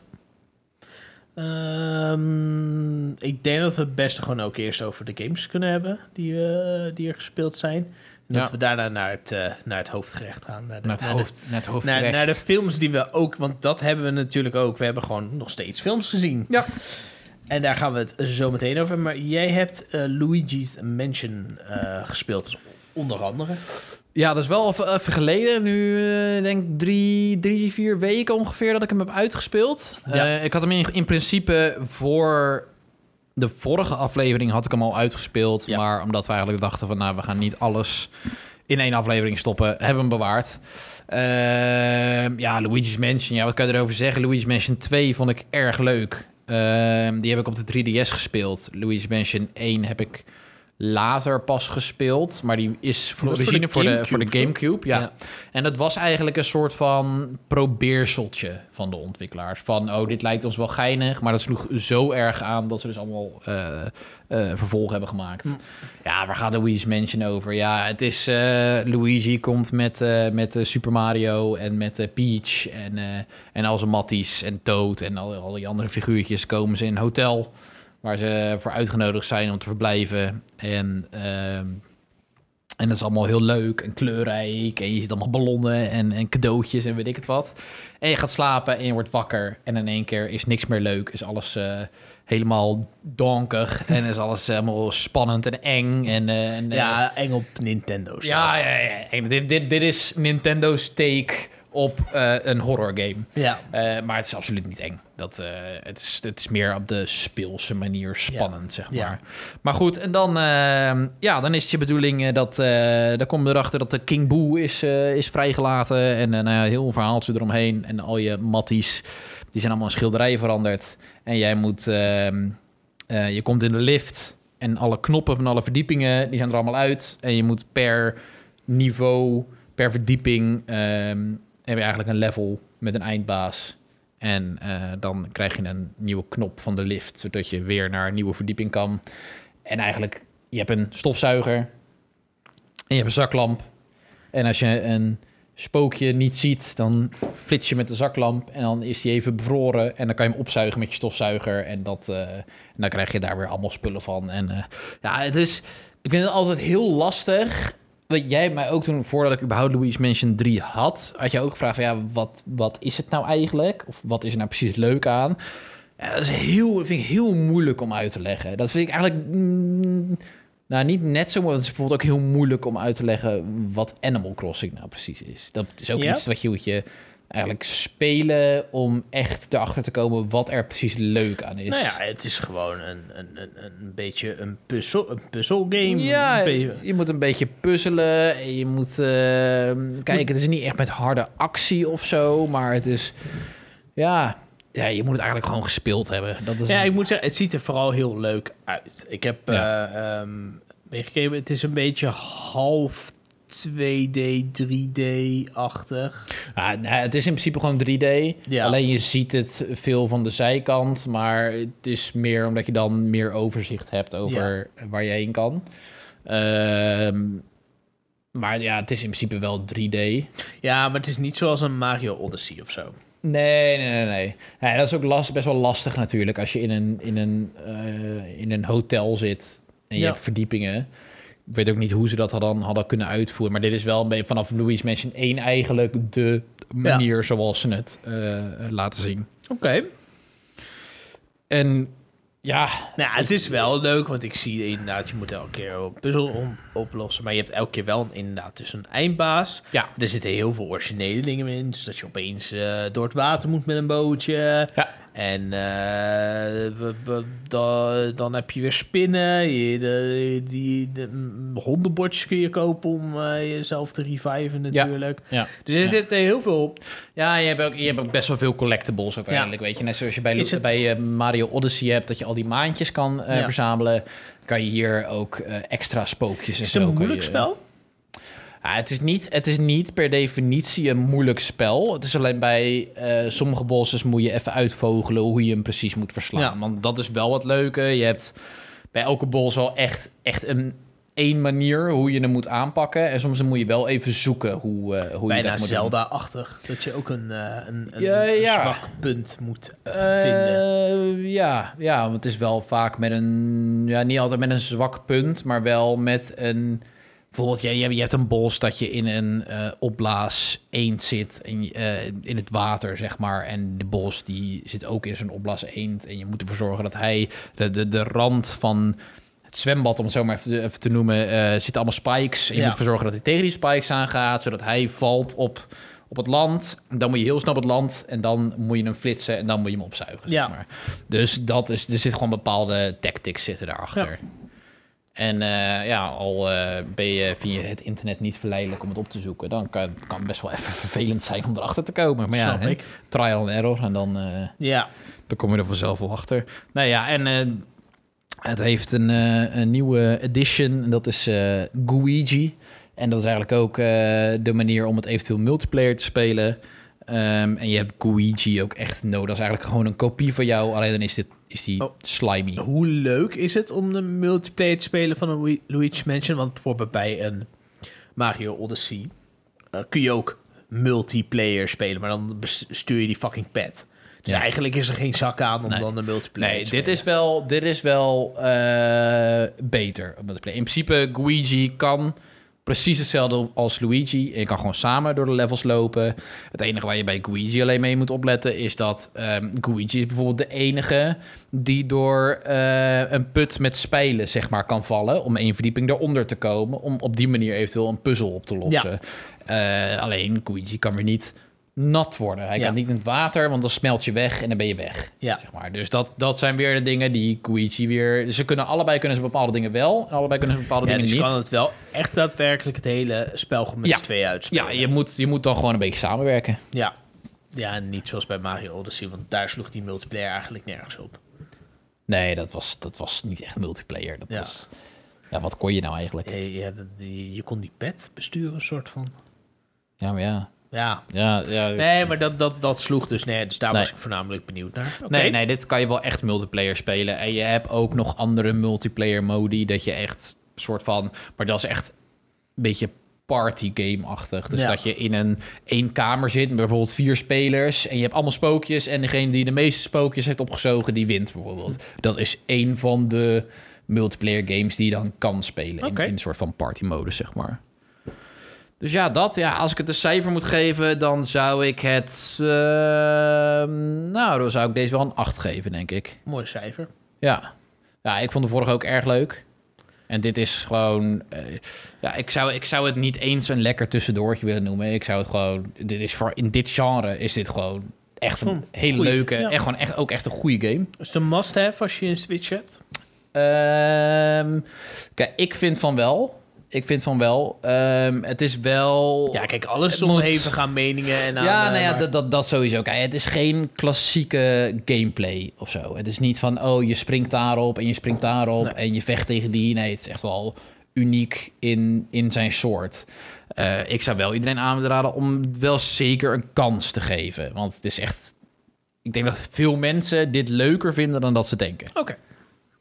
Ehm, ik denk dat we het beste gewoon ook eerst over de games kunnen hebben die, eh, die er gespeeld zijn. En dat we daarna naar het, eh, naar het hoofdgerecht gaan. Naar de, Naar het, naar de- hoofd, naar het hoofdgerecht. naar de films die we ook, want dat hebben we natuurlijk ook. We hebben gewoon nog steeds films gezien. Ja. En daar gaan we het zo meteen over. Maar jij hebt eh, Luigi's Mansion eh, gespeeld, dus onder andere. Ja, dat is wel even, geleden. Nu eh, denk ik drie, drie, vier weken ongeveer dat ik hem heb uitgespeeld. Ja. Eh, ik had hem in, in principe voor de vorige aflevering had ik hem al uitgespeeld. Ja. Maar omdat we eigenlijk dachten van nou, we gaan niet alles in één aflevering stoppen, hebben we hem bewaard. Ehm, ja, Luigi's Mansion. Ja, wat kan je erover zeggen? Luigi's Mansion 2 vond ik erg leuk. Ehm, die heb ik op de 3DS gespeeld. Luigi's Mansion 1 heb ik later pas gespeeld. Maar die is voor voor de voor de, voor de Gamecube. Ja. Ja. En dat was eigenlijk een soort van probeerseltje van de ontwikkelaars. Van, oh, dit lijkt ons wel geinig. Maar dat sloeg zo erg aan dat ze dus allemaal eh, vervolg hebben gemaakt. Hm. Ja, waar gaat Luigi's Mansion over? Ja, het is... eh, Luigi komt met, met Super Mario en met Peach en, en al zijn matties en Toad en al, al die andere figuurtjes komen ze in een hotel waar ze voor uitgenodigd zijn om te verblijven. En, ehm, en dat is allemaal heel leuk en kleurrijk. En je ziet allemaal ballonnen en, en cadeautjes en weet ik het wat. En je gaat slapen en je wordt wakker. En in één keer is niks meer leuk. Is alles eh, helemaal donkig. en is alles helemaal spannend en eng. En, eh, en, eh, Ja, eng op Nintendo. ja, ja, ja. Dit, dit, dit is Nintendo's take op eh, een horror game. ja. Eh, maar het is absoluut niet eng. Dat, eh, het, is, het is meer op de speelse manier spannend, zeg maar. Ja. Maar goed, en dan, eh, ja, dan is het je bedoeling dat... dan we erachter dat de King Boo is, is vrijgelaten. En een heel verhaaltje eromheen. En al je matties, die zijn allemaal in schilderijen veranderd. En jij moet... ehm, eh, je komt in de lift... En alle knoppen van alle verdiepingen, die zijn er allemaal uit. En je moet per niveau, per verdieping... ehm, heb je eigenlijk een level met een eindbaas. En eh, dan krijg je een nieuwe knop van de lift, zodat je weer naar een nieuwe verdieping kan. En eigenlijk, je hebt een stofzuiger en je hebt een zaklamp. En als je een spookje niet ziet, dan flits je met de zaklamp en dan is die even bevroren. En dan kan je hem opzuigen met je stofzuiger en, dat, eh, dan krijg je daar weer allemaal spullen van. En eh, ja, het is, ik vind het altijd heel lastig want jij mij ook toen, voordat ik überhaupt Luigi's Mansion 3 had, had je ook gevraagd van ja, wat, wat is het nou eigenlijk? Of wat is er nou precies leuk aan? Ja, dat is heel, vind ik heel moeilijk om uit te leggen. Dat vind ik eigenlijk, mm, nou niet net zo, maar het is bijvoorbeeld ook heel moeilijk om uit te leggen wat Animal Crossing nou precies is. Dat is ook Ja? iets wat je moet je eigenlijk spelen om echt erachter te komen wat er precies leuk aan is. Nou ja, het is gewoon een, een, een, een beetje een puzzel, een puzzelgame. Ja, je moet een beetje puzzelen. En je moet uh, kijken. Het is niet echt met harde actie of zo, maar het is ja, ja, je moet het eigenlijk gewoon gespeeld hebben. Dat is... Ja, ik moet zeggen, het ziet er vooral heel leuk uit. Ik heb Ja. ja. meegegeven, het is een beetje half 2D, 3D-achtig. Ja, nou, het is in principe gewoon 3D. Ja. Alleen je ziet het veel van de zijkant. Maar het is meer omdat je dan meer overzicht hebt over waar je heen kan. Ehm, maar ja, het is in principe wel 3D. Ja, maar het is niet zoals een Mario Odyssey of zo. Nee, nee, nee, nee. Ja, dat is ook last, best wel lastig natuurlijk als je in een, in een, eh, in een hotel zit en je hebt verdiepingen. Ik weet ook niet hoe ze dat hadden, hadden kunnen uitvoeren. Maar dit is wel een beetje vanaf Louis Mansion 1 eigenlijk de manier zoals ze het eh, laten zien. Oké. En ja, Nou, het is wel leuk, want ik zie inderdaad, je moet elke keer een puzzel om, oplossen. Maar je hebt elke keer wel een, inderdaad dus een eindbaas. ja. Er zitten heel veel originele dingen in. Dus dat je opeens eh, door het water moet met een bootje. Ja. En eh, we- we- da- dan heb je weer spinnen. Je, de, die, de, hondenbordjes kun je kopen om eh, jezelf te reviven natuurlijk. Ja. Dus er Ja. zit heel veel... Ja, je hebt, ook, je hebt ook best wel veel collectibles uiteindelijk, weet je. Net zoals je bij, Is het- bij eh, Mario Odyssey hebt, dat je al die maandjes kan eh, verzamelen. Kan je hier ook eh, extra spookjes en Is zo. het een moeilijk je- spel? Ja, het, is niet, het is niet per definitie een moeilijk spel. Het is alleen bij eh, sommige bosses moet je even uitvogelen hoe je hem precies moet verslaan. Ja. Want dat is wel wat leuke. Je hebt bij elke boss wel echt, echt een één manier hoe je hem moet aanpakken. En soms moet je wel even zoeken hoe, eh, hoe je dat moet. Zelda-achtig. Dat je ook een, eh, een, een, Ja, een ja. zwak punt moet vinden. Ja, ja, want het is wel vaak met een... Ja, niet altijd met een zwak punt, maar wel met een... Bijvoorbeeld, je, je, hebt een bos dat je in een eh, opblaas eend zit en, je- eh, in het water, zeg maar. En de bos die zit ook in zo'n opblaas eend. En je moet ervoor zorgen dat hij de, de, de rand van het zwembad, om het zo maar even te, even te noemen, eh zitten allemaal spikes. En je Ja. moet ervoor zorgen dat hij tegen die spikes aangaat, zodat hij valt op, op het land. Dan moet je heel snel op het land en dan moet je hem flitsen en dan moet je hem opzuigen. Ja. Zeg maar. Dus dat is, er zit gewoon bepaalde tactics zitten daarachter. Ja. En eh, ja, al eh, ben je, vind je het internet niet verleidelijk om het op te zoeken, dan kan kan het best wel even vervelend zijn om erachter te komen. Maar ja, Snap ik. trial and error en dan, eh, Ja. dan kom je er vanzelf wel achter. Nou ja, en het heeft een, een nieuwe edition. En dat is Guigi. En dat is eigenlijk ook de manier om het eventueel multiplayer te spelen. Ehm, en je hebt Guigi ook echt nodig. Dat is eigenlijk gewoon een kopie van jou. Alleen dan is, dit, is die Oh. slimy. Hoe leuk is het om de multiplayer te spelen van een Lu- Luigi Mansion? Want bijvoorbeeld bij een Mario Odyssey eh, kun je ook multiplayer spelen, maar dan stuur je die fucking pad. Dus Ja. eigenlijk is er geen zak aan om Nee. dan de multiplayer Nee, te dit spelen. is wel, dit is wel eh, beter. In principe, Luigi kan precies hetzelfde als Luigi. Je kan gewoon samen door de levels lopen. Het enige waar je bij Luigi alleen mee moet opletten... is dat Luigi is bijvoorbeeld de enige... die door eh, een put met spijlen zeg maar, kan vallen... om één verdieping eronder te komen... om op die manier eventueel een puzzel op te lossen. Eh, alleen Luigi kan weer niet nat worden. Hij Ja. kan niet in het water, want dan smelt je weg en dan ben je weg. Ja. Zeg maar. Dus dat, dat zijn weer de dingen die Koichi weer... Dus ze kunnen allebei kunnen ze bepaalde dingen wel... en allebei kunnen ze bepaalde Ja, dingen dus je niet. kan het wel echt daadwerkelijk het hele spel met Ja. z'n tweeën uitspelen. Ja, je moet, je moet dan gewoon een beetje samenwerken. Ja. Ja, niet zoals bij Mario Odyssey, want daar sloeg die multiplayer eigenlijk nergens op. Nee, dat was, dat was niet echt multiplayer. Dat Ja. was, ja, wat kon je nou eigenlijk? Je, je, had- je, je kon die pet besturen, soort van. Ja, maar ja. Ja. ja, ja Nee, maar dat, dat, dat sloeg dus nee. Dus daar Nee. was ik voornamelijk benieuwd naar. Nee, nee, dit kan je wel echt multiplayer spelen. En je hebt ook nog andere multiplayer modi dat je echt soort van... Maar dat is echt een beetje party game-achtig. Dus Ja. dat je in een één kamer zit met bijvoorbeeld vier spelers... en je hebt allemaal spookjes... en degene die de meeste spookjes heeft opgezogen, die wint bijvoorbeeld. Dat is één van de multiplayer games die je dan kan spelen... In, in een soort van party-modus, zeg maar. Dus ja, dat. Ja, als ik het een cijfer moet geven, dan zou ik het... eh, nou, dan zou ik deze wel een 8 geven, denk ik. Mooi cijfer. Ja. ja, ik vond de vorige ook erg leuk. En dit is gewoon... eh, ja, ik zou, ik zou het niet eens een lekker tussendoortje willen noemen. Ik zou het gewoon... Dit is voor, in dit genre is dit gewoon echt een Gewoon hele goeie, leuke... ja. Echt gewoon echt, ook echt een goede game. Is het een must-have als je een Switch hebt? Ehm, kijk, ik vind van wel. Ik vind van wel. Ehm, het is wel... Ja, kijk, alles is Het moet- onderhevig aan meningen en aan... ja, eh, nou ja, maar- dat, dat, dat sowieso. Kijk, het is geen klassieke gameplay of zo. Het is niet van, oh, je springt daarop en je springt daarop Nee. en je vecht tegen die. Nee, het is echt wel uniek in, in zijn soort. Eh, ik zou wel iedereen aanraden om wel zeker een kans te geven. Want het is echt... Ik denk dat veel mensen dit leuker vinden dan dat ze denken. Oké,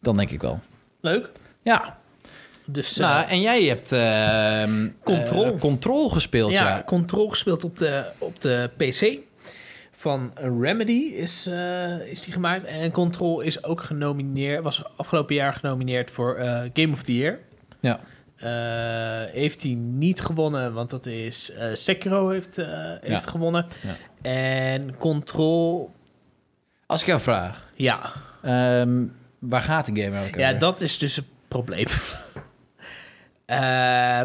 Dan denk ik wel. leuk. Ja, Dus eh, nou, en jij hebt ehm Control. eh, Control gespeeld, ja, ja. Control gespeeld op de, op de PC. van Remedy is, eh, is die gemaakt. En Control is ook genomineerd, was afgelopen jaar genomineerd voor Game of the Year. Ja. Heeft hij niet gewonnen, want dat is Sekiro heeft, heeft gewonnen. Ja. En Control, Als ik jou vraag, ja. ehm, waar gaat de game over? Ja, dat is dus het probleem. Eh,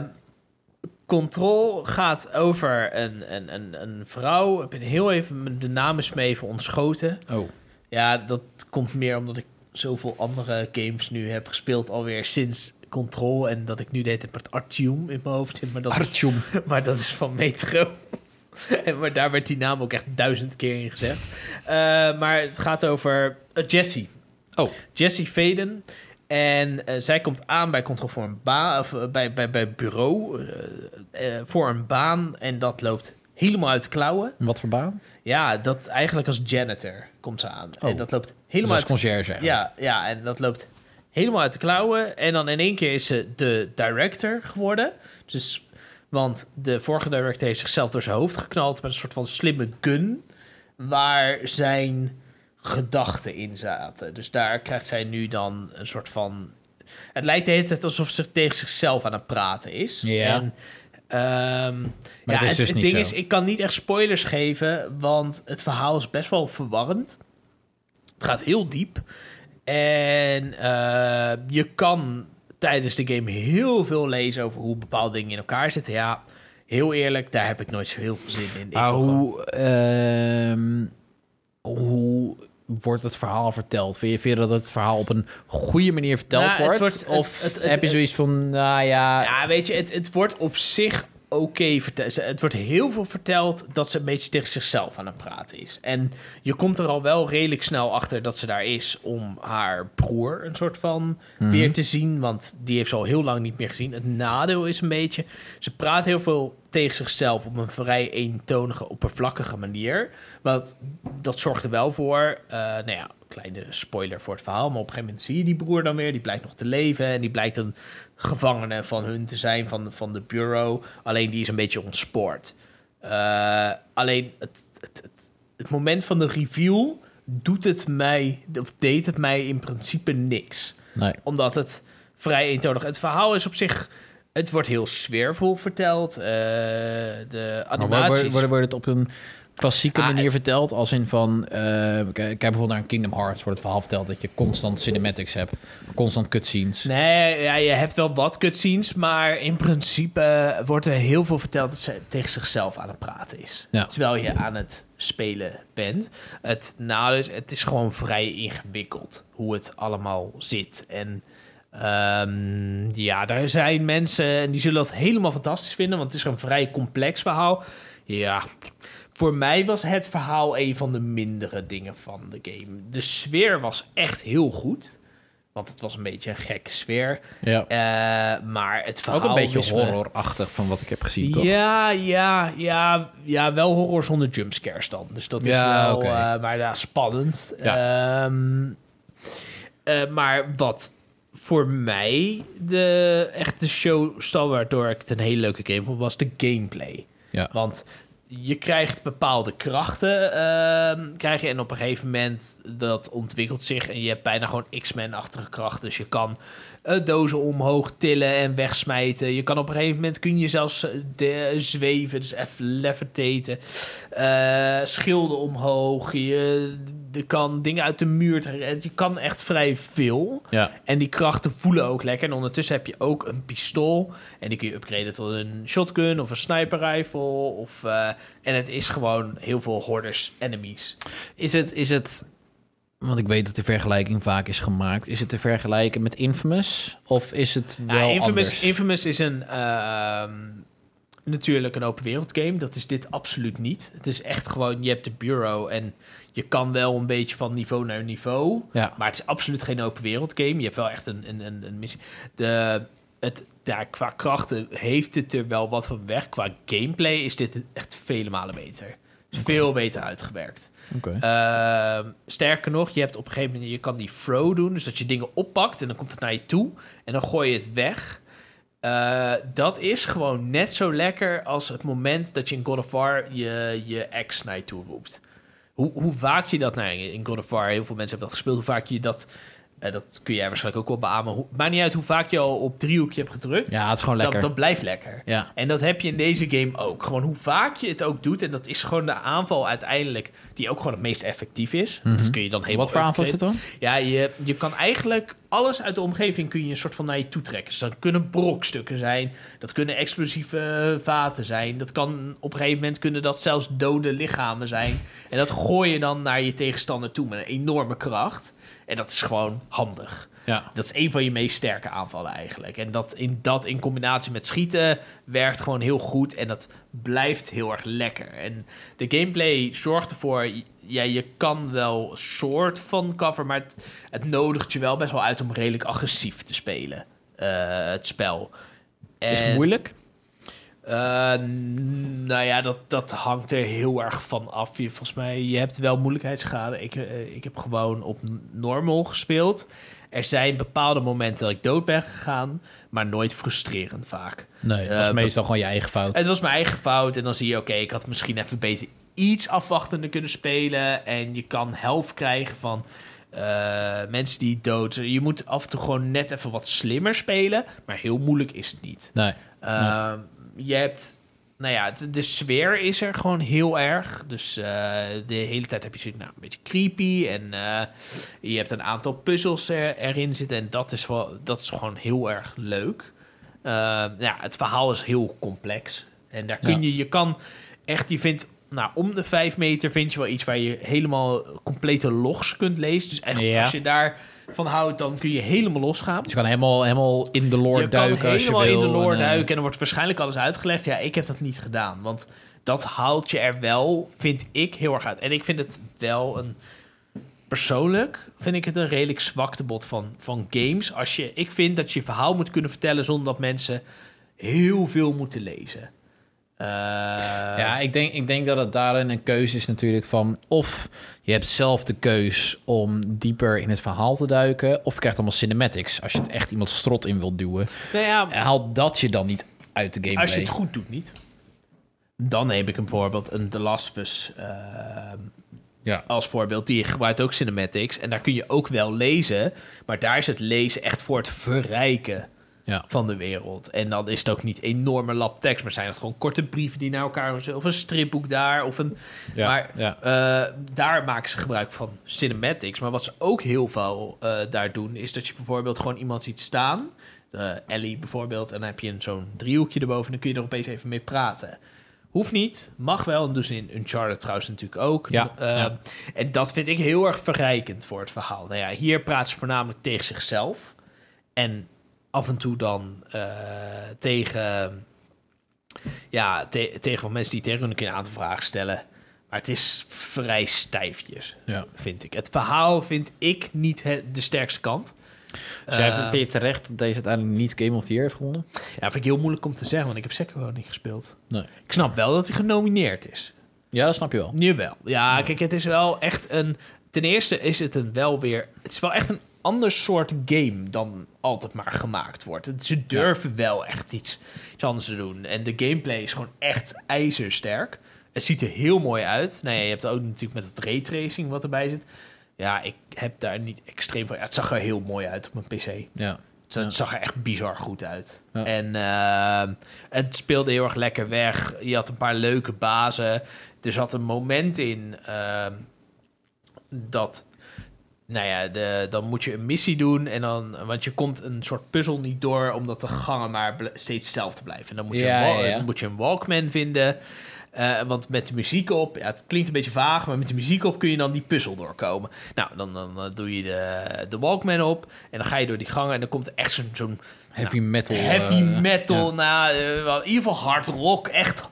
Control gaat over een, een, een, een vrouw. Ik ben heel even de naam is me even ontschoten. Oh, Ja, dat komt meer omdat ik zoveel andere games nu heb gespeeld alweer sinds Control. En dat ik nu deed het met Artium in mijn hoofd zit. Maar dat, is, Artyom. maar dat is van Metro. en, maar daar werd die naam ook echt duizend keer in gezegd. Eh, maar het gaat over uh, Jessie. Oh. Jessie Faden. En eh, zij komt aan bij Control voor een baan, of eh, bij, bij, bij bureau eh, voor een baan. En dat loopt helemaal uit de klauwen. Wat voor baan? Ja, dat eigenlijk als janitor komt ze aan. Oh. En dat loopt Dus helemaal als uit conciërge eigenlijk. ja, ja, en dat loopt helemaal uit de klauwen. En dan in één keer is ze de director geworden. Dus, want de vorige director heeft zichzelf door zijn hoofd geknald met een soort van slimme gun. Waar zijn gedachten in zaten. Dus daar krijgt zij nu dan een soort van. Het lijkt de hele tijd alsof ze tegen zichzelf aan het praten is. Ja. En, ehm, Maar ja, het is dus niet ding zo. is, ik kan niet echt spoilers geven, want het verhaal is best wel verwarrend. Het gaat heel diep. En eh, je kan tijdens de game heel veel lezen over hoe bepaalde dingen in elkaar zitten. Ja, heel eerlijk, daar heb ik nooit zo heel veel zin in. Maar hoe, ehm, hoe wordt het verhaal verteld? Vind je, vind je dat het verhaal op een goede manier verteld Nou, wordt? of het- het- heb je zoiets van, nou ja... Ja, weet je, het, het wordt op zich oké verteld. Het wordt heel veel verteld dat ze een beetje tegen zichzelf aan het praten is. En je komt er al wel redelijk snel achter dat ze daar is om haar broer een soort van Mhm. weer te zien. Want die heeft ze al heel lang niet meer gezien. Het nadeel is een beetje, ze praat heel veel tegen zichzelf op een vrij eentonige, oppervlakkige manier. Want dat zorgt er wel voor, eh, nou ja, kleine spoiler voor het verhaal. Maar op een gegeven moment zie je die broer dan weer. Die blijkt nog te leven. En die blijkt een gevangene van hun te zijn, van, van de bureau. Alleen die is een beetje ontspoord. Eh, alleen het, het, het, het moment van de reveal doet het mij, of deed het mij in principe niks. Nee. Omdat het vrij eentonig... Het verhaal is op zich... Het wordt heel sfeervol verteld. Eh, de animaties... wordt het op een klassieke Ah, manier verteld? Als in van, eh, kijk, kijk bijvoorbeeld naar Kingdom Hearts, wordt het verhaal verteld dat je constant cinematics hebt, constant cutscenes. Nee, ja, je hebt wel wat cutscenes, maar in principe wordt er heel veel verteld dat ze tegen zichzelf aan het praten is. Ja. Terwijl je aan het spelen bent. Het nadeel is, het is gewoon vrij ingewikkeld hoe het allemaal zit. En ehm, ja, daar zijn mensen en die zullen dat helemaal fantastisch vinden, want het is een vrij complex verhaal. Ja, voor mij was het verhaal een van de mindere dingen van de game. De sfeer was echt heel goed. Want het was een beetje een gekke sfeer. Ja. Eh, maar het verhaal... Ook een beetje horrorachtig van wat ik heb gezien, toch? Ja, ja, ja, ja, wel horror zonder jumpscares dan. Dus dat is wel, oké. eh, maar ja, spannend. Ehm, eh, maar wat voor mij de echte showstar, waardoor ik het een hele leuke game vond, was de gameplay. Ja. Want je krijgt bepaalde krachten, ehm, krijg je, en op een gegeven moment dat ontwikkelt zich en je hebt bijna gewoon X-Men-achtige krachten. Dus je kan dozen omhoog tillen en wegsmijten. Je kan op een gegeven moment kun je zelfs eh, de, zweven, dus even levitaten. Eh, schilden omhoog. Je, kan dingen uit de muur trekken. Je kan echt vrij veel. Ja. En die krachten voelen ook lekker. En ondertussen heb je ook een pistool. En die kun je upgraden tot een shotgun of een sniper rifle. Of, eh, en het is gewoon heel veel hoarders enemies. Is het, is het, want ik weet dat de vergelijking vaak is gemaakt, is het te vergelijken met Infamous? Of is het wel Ja, Infamous, anders? Infamous is een, ehm, natuurlijk een open wereld game. Dat is dit absoluut niet. Het is echt gewoon, je hebt de bureau en je kan wel een beetje van niveau naar niveau. ja. Maar het is absoluut geen open wereld game. Je hebt wel echt een, een, een, een missie. De, het, ja, qua krachten heeft het er wel wat van weg. Qua gameplay is dit echt vele malen beter. Is veel beter uitgewerkt. Ehm, sterker nog, je hebt op een gegeven moment, je kan die throw doen, dus dat je dingen oppakt en dan komt het naar je toe en dan gooi je het weg. Eh, dat is gewoon net zo lekker als het moment dat je in God of War je, je ex naar je toe roept. hoe, hoe vaak je dat... Nou, in God of War, heel veel mensen hebben dat gespeeld. Hoe vaak je dat... eh, dat kun jij waarschijnlijk ook wel beamen. Hoe, maakt niet uit hoe vaak je al op driehoekje hebt gedrukt. Ja, het is gewoon lekker. Dat, dat blijft lekker. Ja. En dat heb je in deze game ook. Gewoon hoe vaak je het ook doet. En dat is gewoon de aanval uiteindelijk... die ook gewoon het meest effectief is. Dat kun je dan helemaal Wat voor aanval is het dan? Ja, je, je kan eigenlijk alles uit de omgeving kun je een soort van naar je toe trekken. Dus dat kunnen brokstukken zijn, dat kunnen explosieve vaten zijn. Dat kan op een gegeven moment kunnen dat zelfs dode lichamen zijn. En dat gooi je dan naar je tegenstander toe met een enorme kracht. En dat is gewoon handig. Ja. Dat is een van je meest sterke aanvallen eigenlijk. En dat in, dat in combinatie met schieten werkt gewoon heel goed. En dat blijft heel erg lekker. En de gameplay zorgt ervoor... Ja, je kan wel soort van cover... maar het, het nodigt je wel best wel uit om redelijk agressief te spelen. eh, het spel. Is het En- moeilijk? eh, n- nou ja, dat, dat hangt er heel erg van af. Je, volgens mij, je hebt wel moeilijkheidsgraden. Ik, eh, ik heb gewoon op normal gespeeld. Er zijn bepaalde momenten dat ik dood ben gegaan, maar nooit frustrerend vaak. Nee, dat Eh, is meestal gewoon je eigen fout. Het was mijn eigen fout en dan zie je, oké, ik had misschien even beter iets afwachtender kunnen spelen. En je kan helft krijgen van eh, mensen die dood zijn. Je moet af en toe gewoon net even wat slimmer spelen, maar heel moeilijk is het niet. Nee. Uh, Je hebt, nou ja, de, de sfeer is er gewoon heel erg. Dus eh, de hele tijd heb je zoiets, nou, een beetje creepy. En eh, je hebt een aantal puzzels er, erin zitten. En dat is, wel, dat is gewoon heel erg leuk. Uh, ja, het verhaal is heel complex. En daar kun Ja. je, je kan echt, je vindt, nou, om de vijf meter vind je wel iets waar je helemaal complete logs kunt lezen. Dus echt, Ja. als je daar van houdt, dan kun je helemaal losgaan. Dus je kan helemaal, helemaal in de lore Je duiken kan als je helemaal in de lore en, eh, duiken en er wordt waarschijnlijk alles uitgelegd. Ja, ik heb dat niet gedaan, want dat haalt je er wel, vind ik, heel erg uit. En ik vind het wel een... Persoonlijk vind ik het een redelijk zwaktebod van, van games. Als je, ik vind dat je je verhaal moet kunnen vertellen zonder dat mensen heel veel moeten lezen. Eh, Ja, ik denk, ik denk dat het daarin een keuze is natuurlijk van... of je hebt zelf de keus om dieper in het verhaal te duiken... of je krijgt allemaal cinematics als je het echt iemand strot in wilt duwen. nou ja, haalt dat je dan niet uit de gameplay. Als je het goed doet, niet. Dan neem ik een voorbeeld, een The Last of Us eh, Ja. als voorbeeld. Die gebruikt ook cinematics. En daar kun je ook wel lezen. Maar daar is het lezen echt voor het verrijken Ja. van de wereld. En dan is het ook niet enorme lap tekst. Maar zijn het gewoon korte brieven die naar elkaar... Of een stripboek daar. Of een, Ja, maar ja. eh, daar maken ze gebruik van cinematics. Maar wat ze ook heel veel eh, daar doen... is dat je bijvoorbeeld gewoon iemand ziet staan... eh, Ellie bijvoorbeeld, en dan heb je een zo'n driehoekje erboven... en dan kun je er opeens even mee praten. Hoeft niet, mag wel. En ze in Uncharted trouwens natuurlijk ook. Ja, Eh, ja. En dat vind ik heel erg verrijkend voor het verhaal. Nou ja, hier praat ze voornamelijk tegen zichzelf. En af en toe dan eh, tegen... Ja, te- tegen wat mensen die tegen hun een aantal vragen stellen. Maar het is vrij stijfjes, Ja. vind ik. Het verhaal vind ik niet het- de sterkste kant. Dus jij Eh, vind je terecht dat deze uiteindelijk niet Game of the Year heeft gewonnen? Ja, vind ik heel moeilijk om te zeggen, want ik heb Sekiro niet gespeeld. Nee. Ik snap wel dat hij genomineerd is. Ja, dat snap je wel. Nu wel. Ja, kijk, het is wel echt een... Ten eerste is het een wel weer... Het is wel echt een ander soort game dan altijd maar gemaakt wordt. Ze durven wel echt iets, iets anders te doen. En de gameplay is gewoon echt ijzersterk. Het ziet er heel mooi uit. Nou ja, je hebt ook natuurlijk met het raytracing wat erbij zit. Ja, ik heb daar niet extreem van... Ja, het zag er heel mooi uit op mijn PC. Ja. Het zag er echt bizar goed uit. Ja. En eh, het speelde heel erg lekker weg. Je had een paar leuke bazen. Er zat een moment in eh, dat... Nou ja, de, dan moet je een missie doen. En dan, want je komt een soort puzzel niet door, omdat de gangen maar steeds hetzelfde blijven. En dan moet je, Ja, een, ja, moet je een Walkman vinden. Eh, want met de muziek op, ja, het klinkt een beetje vaag, maar met de muziek op kun je dan die puzzel doorkomen. Nou, dan, dan doe je de, de Walkman op en dan ga je door die gangen en dan komt er echt zo'n zo'n Heavy metal. heavy eh, metal, nou, eh, in ieder geval hard rock, echt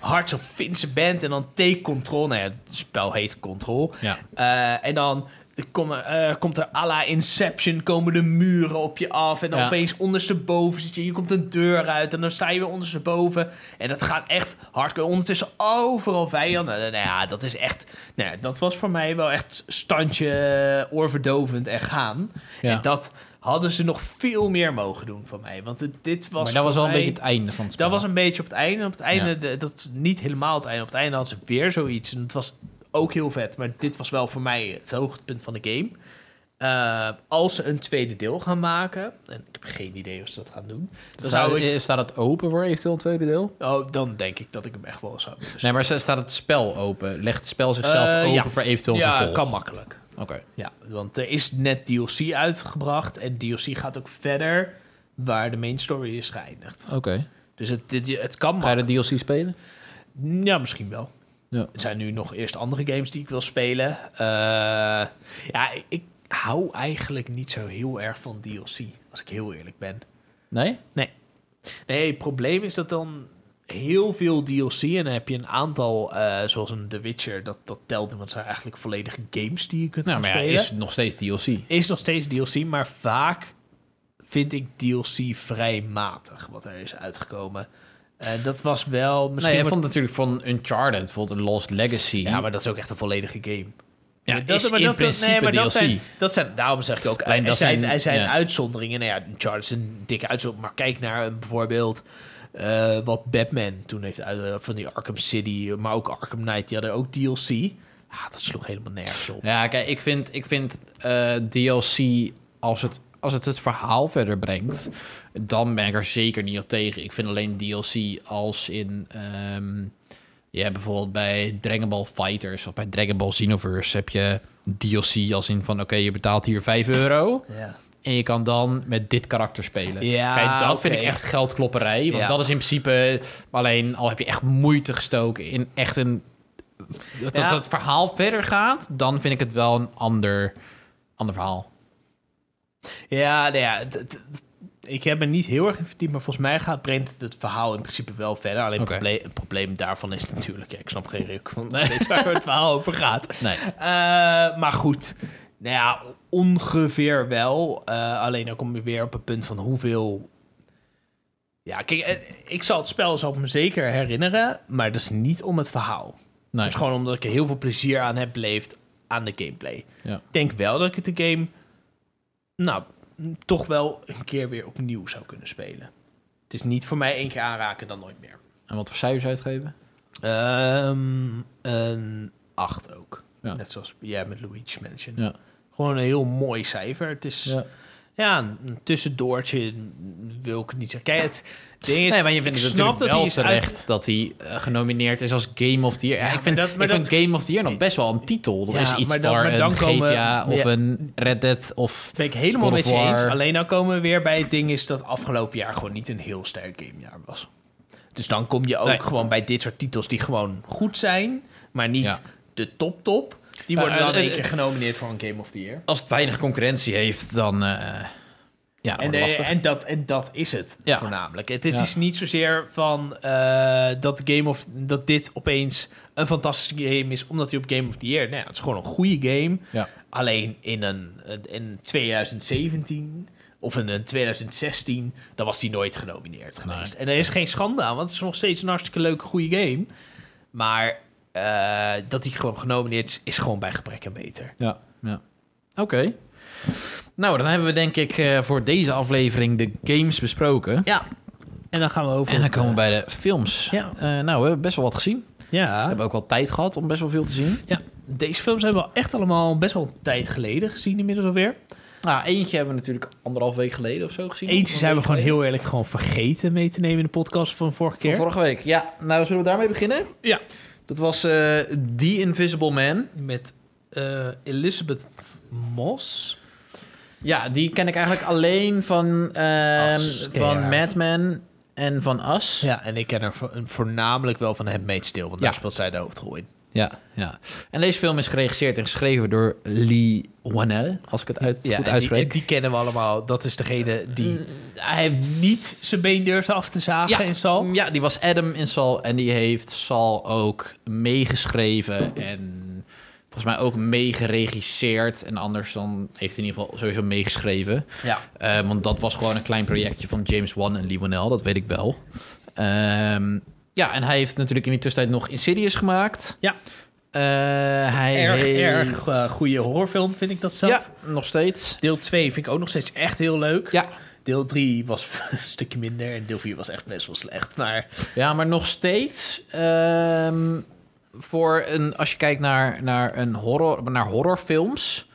hard zo'n Finse band en dan Take Control. Nou ja, het spel heet Control. Ja. En dan kom, eh, komt er à la Inception, komen de muren op je af. En dan Ja. opeens ondersteboven zit je. Je komt een deur uit en dan sta je weer ondersteboven. En dat gaat echt hardcore. Ondertussen overal vijanden. Nou ja, dat is echt... Nou dat was voor mij wel echt standje eh, oorverdovend en gaan. Ja. En dat hadden ze nog veel meer mogen doen van mij. Want dit was maar dat was wel een beetje het einde van het spel. dat was een beetje op het einde. Op het einde, Ja. de- dat niet helemaal het einde. Op het einde hadden ze weer zoiets. En het was ook heel vet. Maar dit was wel voor mij het hoogtepunt van de game. Eh, als ze een tweede deel gaan maken, en ik heb geen idee of ze dat gaan doen, dan Zou, zou ik, eh, Staat het open voor eventueel een tweede deel? oh, dan denk ik dat ik hem echt wel zou Nee, maar staat het spel open? Legt het spel zichzelf Eh, open ja. voor eventueel een Ja, vervolg? kan makkelijk. Oké. Ja, want er is net DLC uitgebracht en DLC gaat ook verder waar de main story is geëindigd. Oké. Dus het, dit, het kan Ga je de DLC spelen? Ja, misschien wel. Ja. Er zijn nu nog eerst andere games die ik wil spelen. Eh, ja, ik, hou eigenlijk niet zo heel erg van DLC, als ik heel eerlijk ben. Nee? Nee, het probleem is dat dan heel veel DLC en dan heb je een aantal, eh, zoals een The Witcher, dat, dat telt, want het zijn eigenlijk volledige games die je kunt Nou, maar ja, spelen. is het nog steeds DLC? is nog steeds DLC, maar vaak vind ik DLC vrij matig wat er is uitgekomen. En dat was wel misschien. Nee, je vond natuurlijk van Uncharted, bijvoorbeeld een Lost Legacy. Ja, maar dat is ook echt een volledige game. Ja, dat, is maar in dat, principe nee, maar dat DLC. zijn, dat zijn, daarom zeg ik ook, Alleen er dat zijn, zijn- er zijn ja. uitzonderingen. Nou ja, Uncharted is een dikke uitzondering. Maar kijk naar een, bijvoorbeeld eh, wat Batman toen heeft uit, eh, van die Arkham City, maar ook Arkham Knight, die hadden ook DLC. Ja, dat sloeg helemaal nergens op. Ja, kijk, ik vind, ik vind eh, DLC, als het, als het het verhaal verder brengt, dan ben ik er zeker niet op tegen. Ik vind alleen DLC als in... ehm ja, bijvoorbeeld bij Dragon Ball Fighters of bij Dragon Ball Xenoverse heb je DLC als in van... oké, je betaalt hier 5 euro Ja. en je kan dan met dit karakter spelen. Ja, Kijk, dat vind ik echt geldklopperij. Want Ja. dat is in principe alleen al heb je echt moeite gestoken in echt een. Dat, Ja. dat het verhaal verder gaat, dan vind ik het wel een ander, ander verhaal. Ja, nou ja, het- het- het- ik heb me niet heel erg in verdiept, maar volgens mij gaat brengt het, verhaal in principe wel verder. Alleen het, probleem, het probleem daarvan is natuurlijk, ja, ik snap geen reuk van weet waar het verhaal over gaat. Nee. Eh, maar goed, nou ja, ongeveer wel. Eh, alleen dan kom je weer op het punt van hoeveel... Ja, kijk, eh, ik zal het spel zal ik me zeker herinneren, maar dat is niet om het verhaal. nee. Het is gewoon omdat ik er heel veel plezier aan heb beleefd aan de gameplay. Ja. Ik denk wel dat ik de game, nou, toch wel een keer weer opnieuw zou kunnen spelen. Het is niet voor mij één keer aanraken dan nooit meer. En wat voor cijfers uitgeven? Ehm, een 8 ook. Ja. Net zoals jij met Luigi Mansion. Ja. Gewoon een heel mooi cijfer. Het is ja. Ja. een tussendoortje, wil ik niet zeggen. Kijk, het ding is, Nee, maar je vindt het natuurlijk dat wel hij terecht uit... dat hij eh, genomineerd is als Game of the Year. Ja, Ja, ik vind, dat- ik vind dat- Game of the Year nog best wel een titel. Dat Ja, is iets dan- voor een komen- GTA of een Red Dead of... Ben ik helemaal met je eens. Alleen dan komen we weer bij het ding is dat afgelopen jaar gewoon niet een heel sterk gamejaar was. Dus dan kom je ook Nee. gewoon bij dit soort titels die gewoon goed zijn, maar niet de top top. Die worden dan eh, eh, keer genomineerd voor een Game of the Year. Als het weinig concurrentie heeft, dan... eh ja, En, lastig. en, dat, en dat is het Ja. voornamelijk. Het is Ja. dus niet zozeer van eh, dat, Game of, dat dit opeens een fantastische game is, omdat hij op Game of the Year... Nee, het is gewoon een goede game. Ja. Alleen in, een, in 2017 of in een 2016, dan was hij nooit genomineerd geweest. En er is geen schande aan, want het is nog steeds een hartstikke leuke, goede game. Maar eh, dat hij gewoon genomineerd is, is gewoon bij gebrek en beter. Ja, ja. Oké. Nou, dan hebben we denk ik eh, voor deze aflevering de games besproken. Ja. En dan gaan we over... En dan komen we eh, bij de films. Ja. Nou, we hebben best wel wat gezien. We Ja, hebben ook wel tijd gehad om best wel veel te zien. Ja, deze films hebben we echt allemaal best wel een tijd geleden gezien inmiddels alweer. Nou, eentje hebben we natuurlijk anderhalf week geleden of zo gezien. Eentje zijn we gewoon geleden. heel eerlijk gewoon vergeten mee te nemen in de podcast van vorige Van keer. vorige week. Ja, nou zullen we daarmee beginnen? Ja. Dat was eh The Invisible Man. Met eh, Elizabeth Moss. Ja, die ken ik eigenlijk alleen van, je van? Mad Men en van Us. Ja, en ik ken haar vo- voornamelijk wel van Handmaid's Tale, want Ja. daar speelt zij de hoofdrol in. Ja, ja. En deze film is geregisseerd en geschreven door Lee Wanell, als ik het uit, Ja, goed die, uitspreek. die kennen we allemaal. Dat is degene die Mm, hij heeft niet zijn been durfde af te zagen in Sal. Ja, die was Adam in Saul en die heeft Saul ook meegeschreven en volgens mij ook meegeregisseerd. En anders dan heeft hij in ieder geval sowieso meegeschreven. Ja. Eh, want dat was gewoon een klein projectje van James Wan en Lee Wanell, dat weet ik wel. Ehm, ja, en hij heeft natuurlijk in die tussentijd nog Insidious gemaakt. Ja. Eh, hij Erg, heeft... erg eh, goede horrorfilm vind ik dat zelf. Ja, nog steeds. Deel 2 vind ik ook nog steeds echt heel leuk. Ja, Deel 3 was een stukje minder en deel 4 was echt best wel slecht. Maar ja maar nog steeds... ehm, voor een, als je kijkt naar, naar, een horror, naar horrorfilms,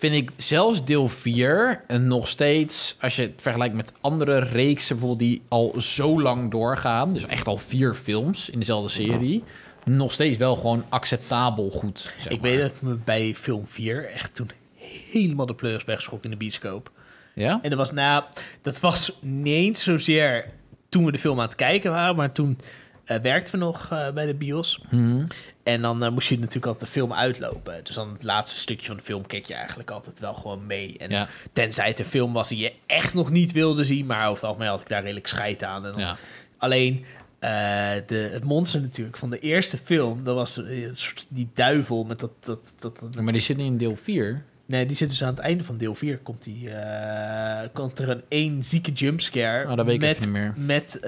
vind ik zelfs deel 4 en nog steeds, als je het vergelijkt met andere reeksen bijvoorbeeld die al zo lang doorgaan, dus echt al vier films in dezelfde serie, nog steeds wel gewoon acceptabel goed. zeg ik maar. weet dat ik me bij film 4 echt toen helemaal de pleuris ben geschrokken in de bioscoop. Ja? En dat was na, dat was niet eens zozeer toen we de film aan het kijken waren, maar toen eh, werkten we nog eh, bij de bios. Mhm. En dan eh, moest je natuurlijk altijd de film uitlopen. Dus dan het laatste stukje van de film keek je eigenlijk altijd wel gewoon mee. En Ja. tenzij het een film was die je echt nog niet wilde zien, maar over het algemeen had ik daar redelijk scheid aan. En dan- Ja. Alleen eh, de, het monster natuurlijk van de eerste film, dat was eh, een soort- die duivel met dat... dat, dat, dat- Maar die zit niet in deel 4. Nee, die zit dus aan het einde van deel 4. Komt, die, komt er een één zieke jumpscare. Oh, dat weet ik met, niet meer. Met,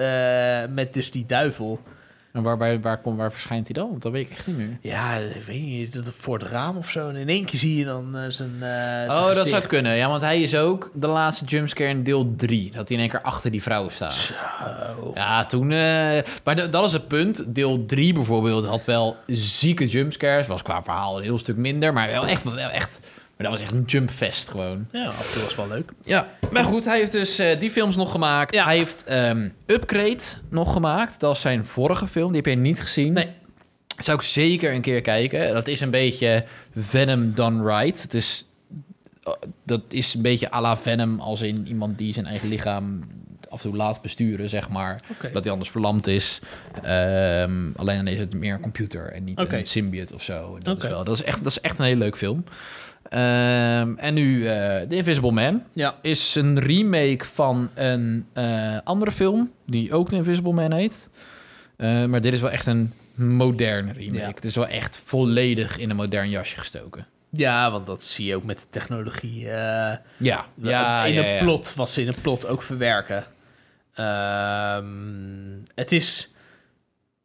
met dus die duivel. En waar, waar, komt, waar verschijnt hij dan? Want dat weet ik echt niet meer. Ja, ik weet niet, dat voor het raam of zo. En in één keer zie je dan eh, zijn, eh, zijn Oh, dat zou kunnen. Ja, want hij is ook de laatste jumpscare in deel 3. Dat hij in één keer achter die vrouw staat. Zo. Ja, toen... eh, maar dat is het punt. Deel 3 bijvoorbeeld had wel zieke jumpscares. Was qua verhaal een heel stuk minder. Maar wel echt... Wel echt maar dat was echt een jumpfest gewoon. Ja, af en toe was wel leuk. Ja, maar goed, hij heeft dus eh, die films nog gemaakt. Ja. Hij heeft ehm, Upgrade nog gemaakt. Dat is zijn vorige film. Die heb je niet gezien. Nee. Zou ik zeker een keer kijken. Dat is een beetje Venom done right. Het is, oh, dat is een beetje à la Venom als in iemand die zijn eigen lichaam af en toe laat besturen, zeg maar. Dat hij anders verlamd is. Ehm, alleen dan is het meer een computer en niet een symbiote of zo. Dat, is wel, dat, is echt, dat is echt een hele leuk film. Ehm, en nu eh The Invisible Man Ja. is een remake van een eh, andere film die ook The Invisible Man heet. Eh, maar dit is wel echt een moderne remake. Ja. Het is wel echt volledig in een modern jasje gestoken. ja, want dat zie je ook met de technologie. Ja, ja, in ja, een ja. plot, wat ze in een plot ook verwerken. Ehm, het is...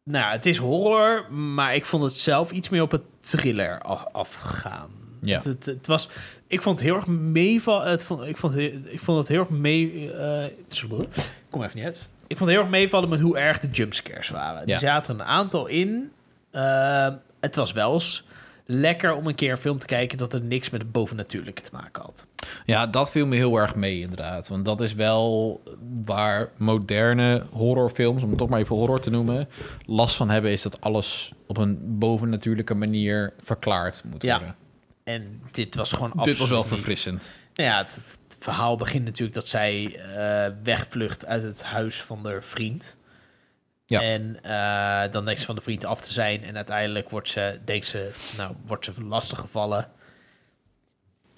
Nou, het is horror, maar ik vond het zelf iets meer op het thriller af, afgaan. Ja. Het, het, het was... Ik vond het heel erg meevallen. Het vond, ik, vond, ik vond het heel erg mee... eh, kom even niet uit. Ik vond het heel erg meevallen met hoe erg de jumpscares waren. Ja. Er zaten een aantal in. Ehm, het was wel eens lekker om een keer een film te kijken... dat er niks met het bovennatuurlijke te maken had. Ja, dat viel me heel erg mee inderdaad. Want dat is wel waar moderne horrorfilms, om het toch maar even horror te noemen, last van hebben, is dat alles op een bovennatuurlijke manier verklaard moet Ja, worden. En dit was gewoon Dit was wel absoluut niet. verfrissend. Nou ja, het, verhaal begint natuurlijk dat zij eh, wegvlucht uit het huis van haar vriend. Ja. En eh, dan denkt ze van de vriend af te zijn. En uiteindelijk wordt ze, denkt ze, nou, wordt ze lastig gevallen.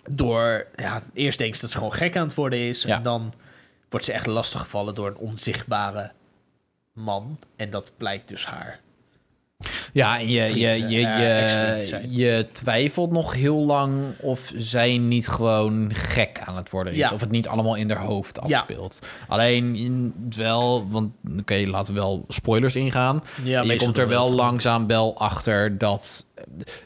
Door, ja, eerst denkt ze dat ze gewoon gek aan het worden is. Ja. En dan wordt ze echt lastig gevallen door een onzichtbare man. En dat blijkt dus haar. Ja, en je, je, je, eh, je, je twijfelt nog heel lang of zij niet gewoon gek aan het worden is. Ja. Of het niet allemaal in haar hoofd Ja. afspeelt. Alleen in, wel, want oké, laten we wel spoilers ingaan. Ja, je komt er wel langzaam wel achter dat...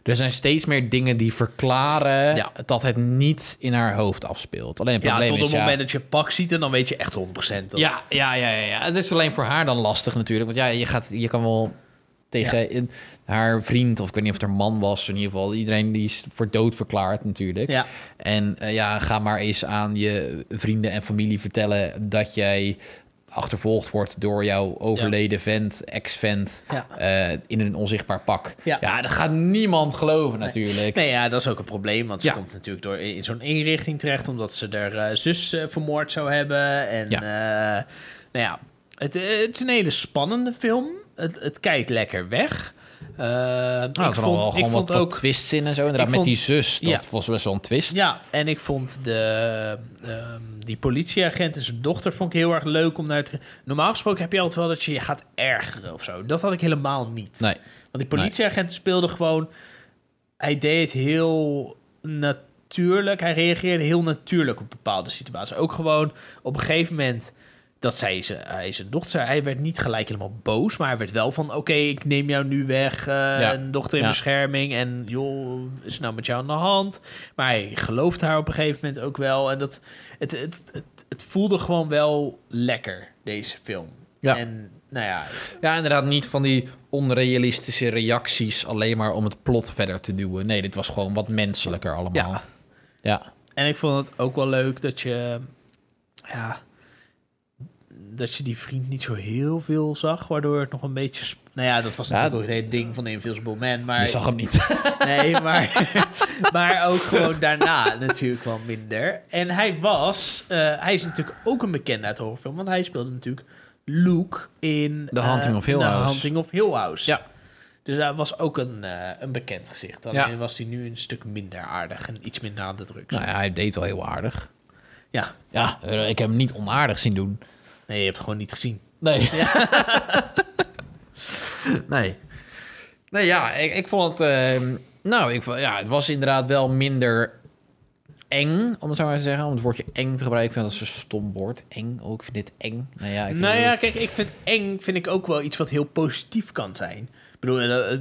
Er zijn steeds meer dingen die verklaren Ja. dat het niet in haar hoofd afspeelt. Alleen het Ja, probleem tot het ja, moment dat je pak ziet en dan weet je echt 100%. Dat, ja, ja, ja, ja, ja. Het is alleen voor haar dan lastig natuurlijk. Want ja, je, gaat, je kan wel tegen haar vriend, of ik weet niet of het haar man was, in ieder geval iedereen die is voor dood verklaard natuurlijk. Ja. En eh, ja, ga maar eens aan je vrienden en familie vertellen dat jij achtervolgd wordt door jouw overleden vent, ex-vent, Ja. eh, in een onzichtbaar pak. Ja. Ja, dat gaat niemand geloven natuurlijk. Nee, ja, dat is ook een probleem. Want ze komt natuurlijk door in zo'n inrichting terecht... omdat ze haar eh, zus vermoord zou hebben. En nou ja, het, het is een hele spannende film. Het, het kijkt lekker weg. Eh, Nou, ik ik vond vond, gewoon ik vond wat, ook... wat twists in en zo. Inderdaad, met die zus, dat ja. was best wel een twist. Ja, en ik vond de, ehm, die politieagent en zijn dochter vond ik heel erg leuk om naar te... Normaal gesproken heb je altijd wel dat je je gaat ergeren of zo. Dat had ik helemaal niet. Nee. Want die politieagent speelde gewoon... Hij deed het heel natuurlijk. Hij reageerde heel natuurlijk op bepaalde situaties. Ook gewoon op een gegeven moment... Dat zei ze, hij zijn dochter, hij werd niet gelijk helemaal boos, maar hij werd wel van, oké, ik neem jou nu weg, eh, een dochter in Ja. bescherming en joh, is nou met jou aan de hand? Maar hij gelooft haar op een gegeven moment ook wel en dat, het, het, het, het voelde gewoon wel lekker, deze film. Ja. En nou ja, Ja, inderdaad, niet van die onrealistische reacties alleen maar om het plot verder te duwen. Nee, dit was gewoon wat menselijker allemaal. Ja. Ja. En ik vond het ook wel leuk dat je, ja, dat je die vriend niet zo heel veel zag, waardoor het nog een beetje, nou ja, dat was Ja, natuurlijk ook het ding van de Invisible Man, maar Je zag hem niet. nee, maar, maar ook gewoon daarna natuurlijk wel minder. En hij was, eh, hij is natuurlijk ook een bekende uit horrorfilm, want hij speelde natuurlijk Luke in The eh, Haunting of Hill The House. Haunting of Hill House. Ja. Dus hij was ook een, eh, een bekend gezicht. Alleen Ja. was hij nu een stuk minder aardig en iets minder aan de drugs. nou ja, hij deed wel heel aardig. Ja, Ja, eh, ik heb hem niet onaardig zien doen. Nee, je hebt het gewoon niet gezien. Nee. nee. Nee, ja, ik, ik vond het... ehm, nou, ik, vond- ja, het was inderdaad wel minder eng, om het zo maar te zeggen. Om het woordje eng te gebruiken, ik vind dat zo'n stom woord. Eng, ook, ik vind dit eng. Nou ja, ik vind Nou ja, kijk, ik vind eng vind ik ook wel iets wat heel positief kan zijn. Ik bedoel, eh, eh,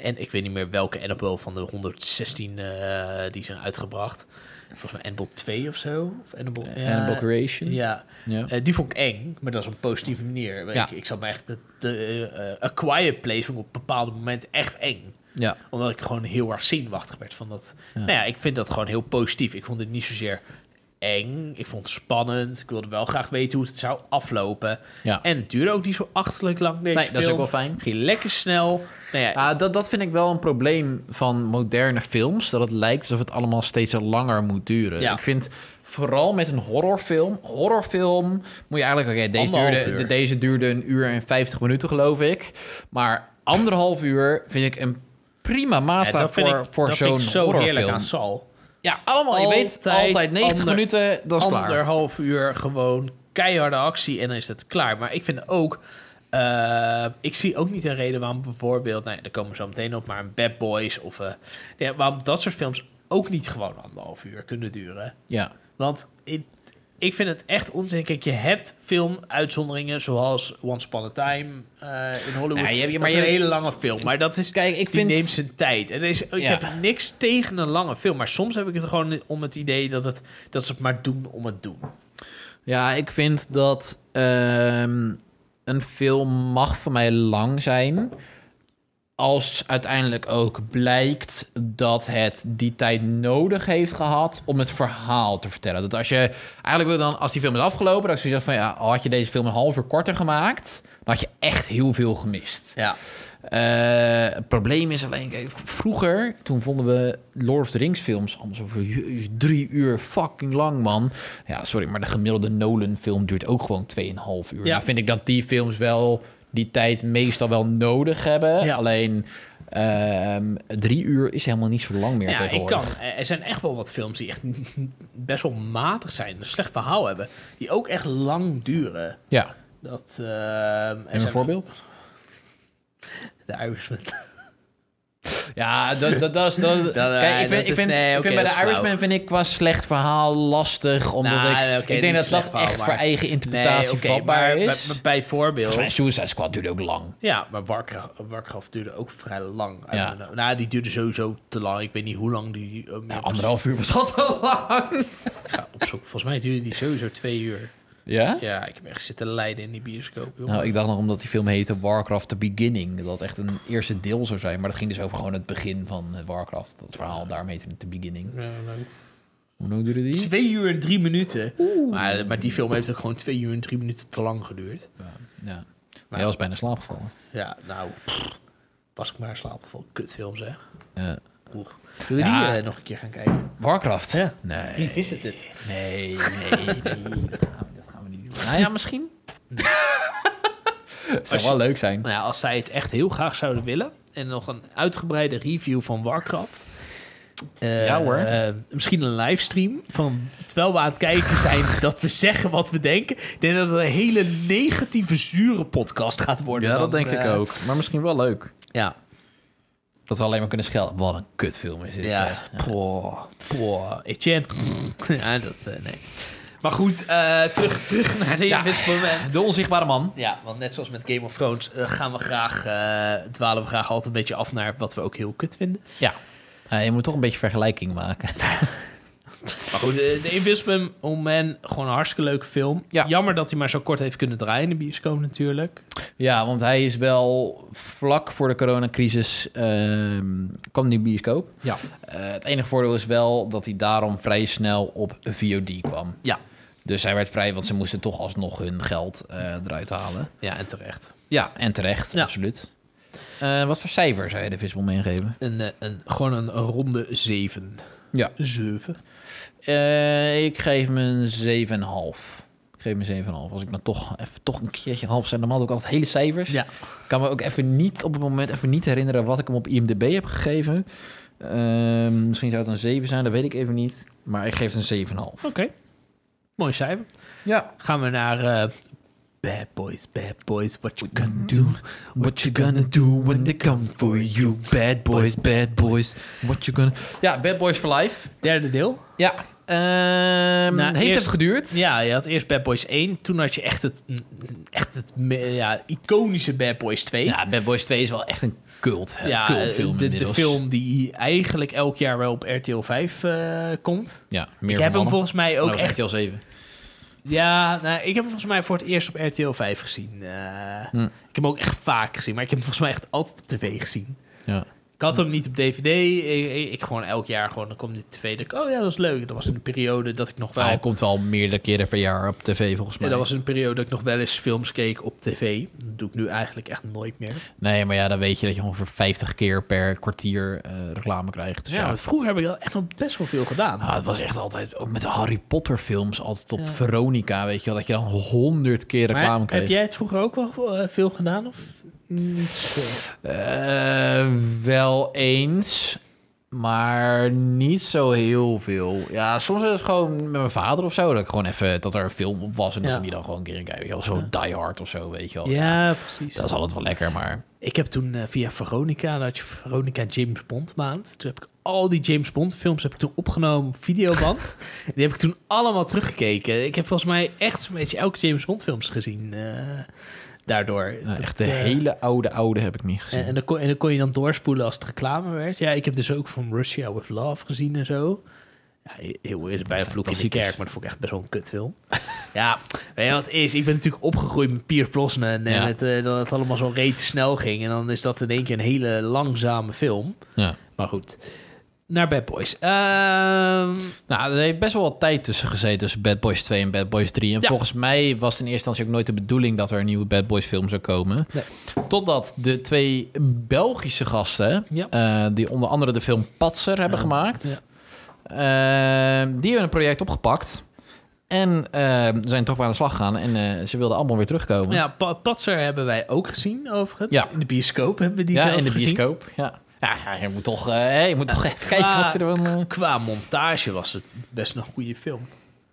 en ik weet niet meer welke Annabelle van de 116 eh, die zijn uitgebracht. Volgens mij Annabelle 2 of zo. Of Annabelle, ja, Annabelle Creation. Ja, Ja. Eh, die vond ik eng, maar dat is op een positieve manier. Ja. Ik, ik zat me echt, de, de eh, A Quiet Place op bepaalde momenten echt eng. ja. Omdat ik gewoon heel erg zenuwachtig werd van dat. Ja. Nou ja, ik vind dat gewoon heel positief. Ik vond het niet zozeer eng. Ik vond het spannend. Ik wilde wel graag weten hoe het zou aflopen. ja. En het duurde ook niet zo achterlijk lang deze Nee, dat is ook wel fijn. Ging lekker snel. Nou ja, Ja, dat, dat vind ik wel een probleem van moderne films. Dat het lijkt alsof het allemaal steeds langer moet duren. Ja. Ik vind vooral met een horrorfilm. Horrorfilm moet je eigenlijk... Oké, deze, duurde, uur. de- deze duurde een uur en 50 minuten, geloof ik. Maar anderhalf uur vind ik een prima maatstaf dat vind voor, ik, voor dat vind ik zo'n zo heerlijk horrorfilm. aan Sal. Ja, allemaal. je weet Altijd altijd 90 ander- minuten, dat is klaar. Anderhalf uur gewoon keiharde actie en dan is het klaar. Maar ik vind ook... eh, ik zie ook niet een reden waarom bijvoorbeeld... Nou daar komen we zo meteen op, maar een Bad Boys of... eh, ja, waarom dat soort films ook niet gewoon anderhalf uur kunnen duren. Ja. Want ik, ik vind het echt onzin. Kijk, je hebt filmuitzonderingen zoals Once Upon a Time eh, in Hollywood. Je dat maar is je- een hele lange film. Maar dat is, Kijk, ik die vind... neemt zijn tijd. En er is, ik heb niks tegen een lange film. Maar soms heb ik het gewoon om het idee dat, het, dat ze het maar doen om het doen. Ja, ik vind dat ehm, een film mag voor mij lang zijn. Als uiteindelijk ook blijkt dat het die tijd nodig heeft gehad om het verhaal te vertellen. Dat als je eigenlijk wil dan, als die film is afgelopen, dat zoiets had van ja, had je deze film een half uur korter gemaakt, dan had je echt heel veel gemist. Ja. Eh, het probleem is alleen, kijk, vroeger, toen vonden we Lord of the Rings films allemaal zo jezus, drie uur, fucking lang, man. Ja, sorry, maar de gemiddelde Nolan film duurt ook gewoon 2,5 uur. Ja. Nou vind ik dat die films wel die tijd meestal wel nodig hebben. Ja. Alleen ehm, drie uur is helemaal niet zo lang meer Ja, ik kan. Er zijn echt wel wat films die echt best wel matig zijn. Een slecht verhaal hebben. Die ook echt lang duren. Ja, Dat, ehm, er en een voorbeeld? The Irishman. Ja, dat, dat, dat is... Dat, eh, kijk, ik dat vind, ik vind, nee, ik vind bij de is Irishman vind ik qua slecht verhaal lastig, omdat Nou, ik... ik denk dat dat verhaal, echt maar- voor eigen interpretatie oké, vatbaar maar is. bij- bij- bijvoorbeeld... Mij Suicide Squad duurde ook lang. Ja, maar Warcraft, Warcraft duurde ook vrij lang. Ja. Ja. Nou, die duurde sowieso te lang. Ik weet niet hoe lang die... uh, Ja, anderhalf uur was dat al lang. Ik ga opzoeken. Volgens mij duurde die sowieso twee uur. Ja? Ja, ik heb echt zitten lijden in die bioscoop. joh. Nou, ik dacht nog omdat die film heette Warcraft The Beginning. Dat het echt een eerste deel zou zijn. Maar dat ging dus over gewoon het begin van eh, Warcraft. Dat verhaal, daarom heette het The Beginning. Ja, nou, Hoe lang duurde die? Twee uur en drie minuten. Maar, maar die film heeft ook gewoon twee uur en drie minuten te lang geduurd. Ja. ja. Maar- Maar hij was bijna slaapgevallen. Ja, nou... pff, was ik maar slaapgevallen. Kutfilm zeg. Ja. Oeh. We Ja. die eh, nog een keer gaan kijken? Warcraft? Ja. Nee. Revisited. Nee, nee, nee. Nou ja, misschien. Het zou wel leuk zijn. Nou ja, als zij het echt heel graag zouden willen... en nog een uitgebreide review van Warcraft... eh, Ja, hoor. eh, misschien een livestream van terwijl we aan het kijken zijn dat we zeggen wat we denken. Ik denk dat het een hele negatieve, zure podcast gaat worden. Ja, dat denk ik eh, ook. Maar misschien wel leuk. Ja, Dat we alleen maar kunnen schelden. Wat een kutfilm is dit. ja. Poh, poh, Etienne. ja, dat, nee. Maar goed, eh, terug, terug naar de Ja. Invisible Man. De onzichtbare man. Ja, want net zoals met Game of Thrones eh, gaan we graag, eh, dwalen we graag altijd een beetje af naar wat we ook heel kut vinden. Ja. je moet toch een beetje vergelijking maken. Maar goed, de, de Invisible Man, gewoon een hartstikke leuke film. Ja. Jammer dat hij maar zo kort heeft kunnen draaien in de bioscoop natuurlijk. Ja, want hij is wel vlak voor de coronacrisis ehm kwam die bioscoop. Ja. Het enige voordeel is wel dat hij daarom vrij snel op VOD kwam. Ja. Dus hij werd vrij, want ze moesten toch alsnog hun geld eh, eruit halen. Ja, en terecht. Ja, en terecht, Ja. absoluut. Eh, wat voor cijfer zou je de Visible meegeven? Een, eh, een, gewoon een, ronde 7. Ja. 7. Eh, ik geef hem een 7,5. Ik geef hem een 7,5. Als ik dan toch, even, toch een keertje een half zijn, normaal doe ik altijd hele cijfers. Ja. Ik kan me ook even niet op het moment even niet herinneren wat ik hem op IMDb heb gegeven. Ehm, misschien zou het een 7 zijn, dat weet ik even niet. Maar ik geef het een 7,5. Oké. Mooi cijfer. Ja. Gaan we naar eh, Bad Boys, Bad Boys, what you gonna do? What you gonna do when they come for you? Bad Boys, Bad Boys. What you gonna... Ja, Bad Boys for Life. Derde deel. Ja. Ehm, Nou, heeft eerst- even geduurd. Ja, je had eerst Bad Boys 1. Toen had je echt het, echt het ja, iconische Bad Boys 2. Ja, Bad Boys 2 is wel echt een cult. Ja, cultfilm de, de film die eigenlijk elk jaar wel op RTL 5 eh, komt. Ja, meer ik heb hem volgens mij ook Nou, echt... RTL 7. Ja, nou, ik heb hem volgens mij voor het eerst op RTL 5 gezien. Eh, Hm. Ik heb hem ook echt vaak gezien, maar ik heb hem volgens mij echt altijd op tv gezien. Ja. Ik had hem niet op DVD. Ik, ik, gewoon elk jaar gewoon, dan komt die tv. Dat ik, oh ja, dat is leuk. Dat was in een periode dat ik nog wel... Hij komt wel meerdere keren per jaar op tv volgens Ja, mij. dat was een periode dat ik nog wel eens films keek op tv. Dat doe ik nu eigenlijk echt nooit meer. Nee, maar ja, dan weet je dat je ongeveer 50 keer per kwartier eh, reclame krijgt. Dus ja, ja, vroeger heb ik dat echt nog best wel veel gedaan. Ah, het was echt altijd, ook met de Harry Potter films, altijd op Ja. Veronica, weet je wel, dat je dan honderd keer Maar reclame kreeg. heb jij het vroeger ook wel eh, veel gedaan? Of Eh, wel eens, maar niet zo heel veel. Ja, soms is het gewoon met mijn vader of zo, dat ik gewoon even, dat er een film op was en dat Ja. die dan gewoon een keer in kijken. Zo Die Hard of zo, weet je wel. Ja, precies. Dat is altijd wel lekker, maar... Ik heb toen eh, via Veronica, had je Veronica James Bond maand. Toen heb ik al die James Bond films heb ik toen opgenomen op videoband. die heb ik toen allemaal teruggekeken. Ik heb volgens mij echt zo'n beetje elke James Bond films gezien. eh, daardoor. Nou, echt de eh, hele oude, oude heb ik niet gezien. En, en, dan kon, en dan kon je dan doorspoelen als het reclame werd. Ja, ik heb dus ook van Russia with Love gezien en zo. Ja, heel is bij een vloek in de kerk, maar dat vond ik echt best wel een kutfilm. ja, weet je wat is? Ik ben natuurlijk opgegroeid met Pierce Brosnan en Ja. met, eh, dat het allemaal zo reet snel ging. En dan is dat in één keer een hele langzame film. ja. Maar goed, naar Bad Boys. Ehm, Nou, er heeft best wel wat tijd tussen gezeten tussen Bad Boys 2 en Bad Boys 3. En Ja. volgens mij was het in eerste instantie ook nooit de bedoeling dat er een nieuwe Bad Boys film zou komen. Nee. Totdat de twee Belgische gasten, Ja. eh, die onder andere de film Patser hebben gemaakt, Ja. eh, die hebben een project opgepakt. En eh, zijn toch weer aan de slag gegaan. En eh, ze wilden allemaal weer terugkomen. ja, Pa- Patser hebben wij ook gezien, overigens. Ja. In de bioscoop hebben we die Ja, zelfs in de gezien. bioscoop. Ja. Ja, ja, je moet toch, eh, je moet toch even kijken wat ze er van... eh. Qua montage was het best een goede film.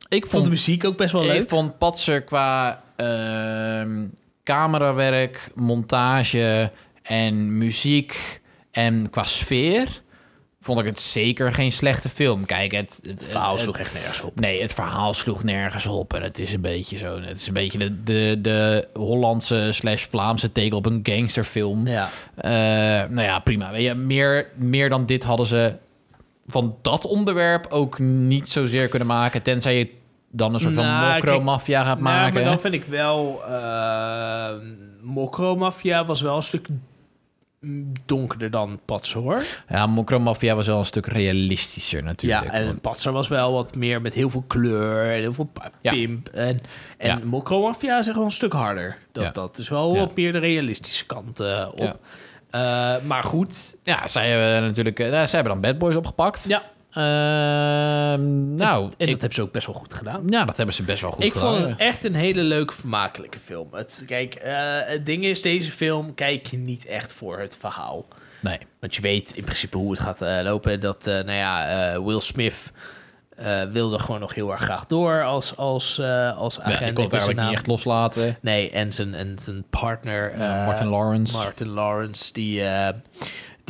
Ik vond de muziek ook best wel leuk. Ik vond Patser qua ehm, camerawerk, montage en muziek en qua sfeer vond ik het zeker geen slechte film. Kijk, het, het, Het verhaal het- sloeg echt nergens op. Nee, het verhaal sloeg nergens op. En het is een beetje zo. Het is een beetje de, de, de Hollandse slash Vlaamse teken op een gangsterfilm. Ja. Eh, nou ja, prima. Weet je, meer, meer dan dit hadden ze van dat onderwerp ook niet zozeer kunnen maken. Tenzij je dan een soort van Nou, mokro-maffia gaat Nou, maken. maar dan vind ik wel... eh Mokro Mafia was wel een stuk donkerder dan Patser, hoor. Ja, mokro-maffia was wel een stuk realistischer natuurlijk. ja, en Want- Patser was wel wat meer met heel veel kleur en heel veel Ja. pimp. En, en Ja. Mokro Mafia is echt wel een stuk harder. Dat, Ja. dat is wel wat meer de realistische kant eh, op. Ja. Eh, maar goed, ja, zij hebben natuurlijk... eh, zij hebben dan Bad Boys opgepakt. ja. Ehm, nou, En ik- dat hebben ze ook best wel goed gedaan. ja, dat hebben ze best wel goed ik gedaan. vond het echt een hele leuke, vermakelijke film. Het, kijk, eh, het ding is, deze film kijk je niet echt voor het verhaal. Nee. Want je weet in principe hoe het gaat eh, lopen. Dat, eh, nou ja, Will Smith wilde gewoon nog heel erg graag door als, als, als Ja, agent. ik Ik kon het eigenlijk niet echt loslaten. Nee, en zijn, en zijn partner... Ja, Martin Lawrence. Martin Lawrence, die,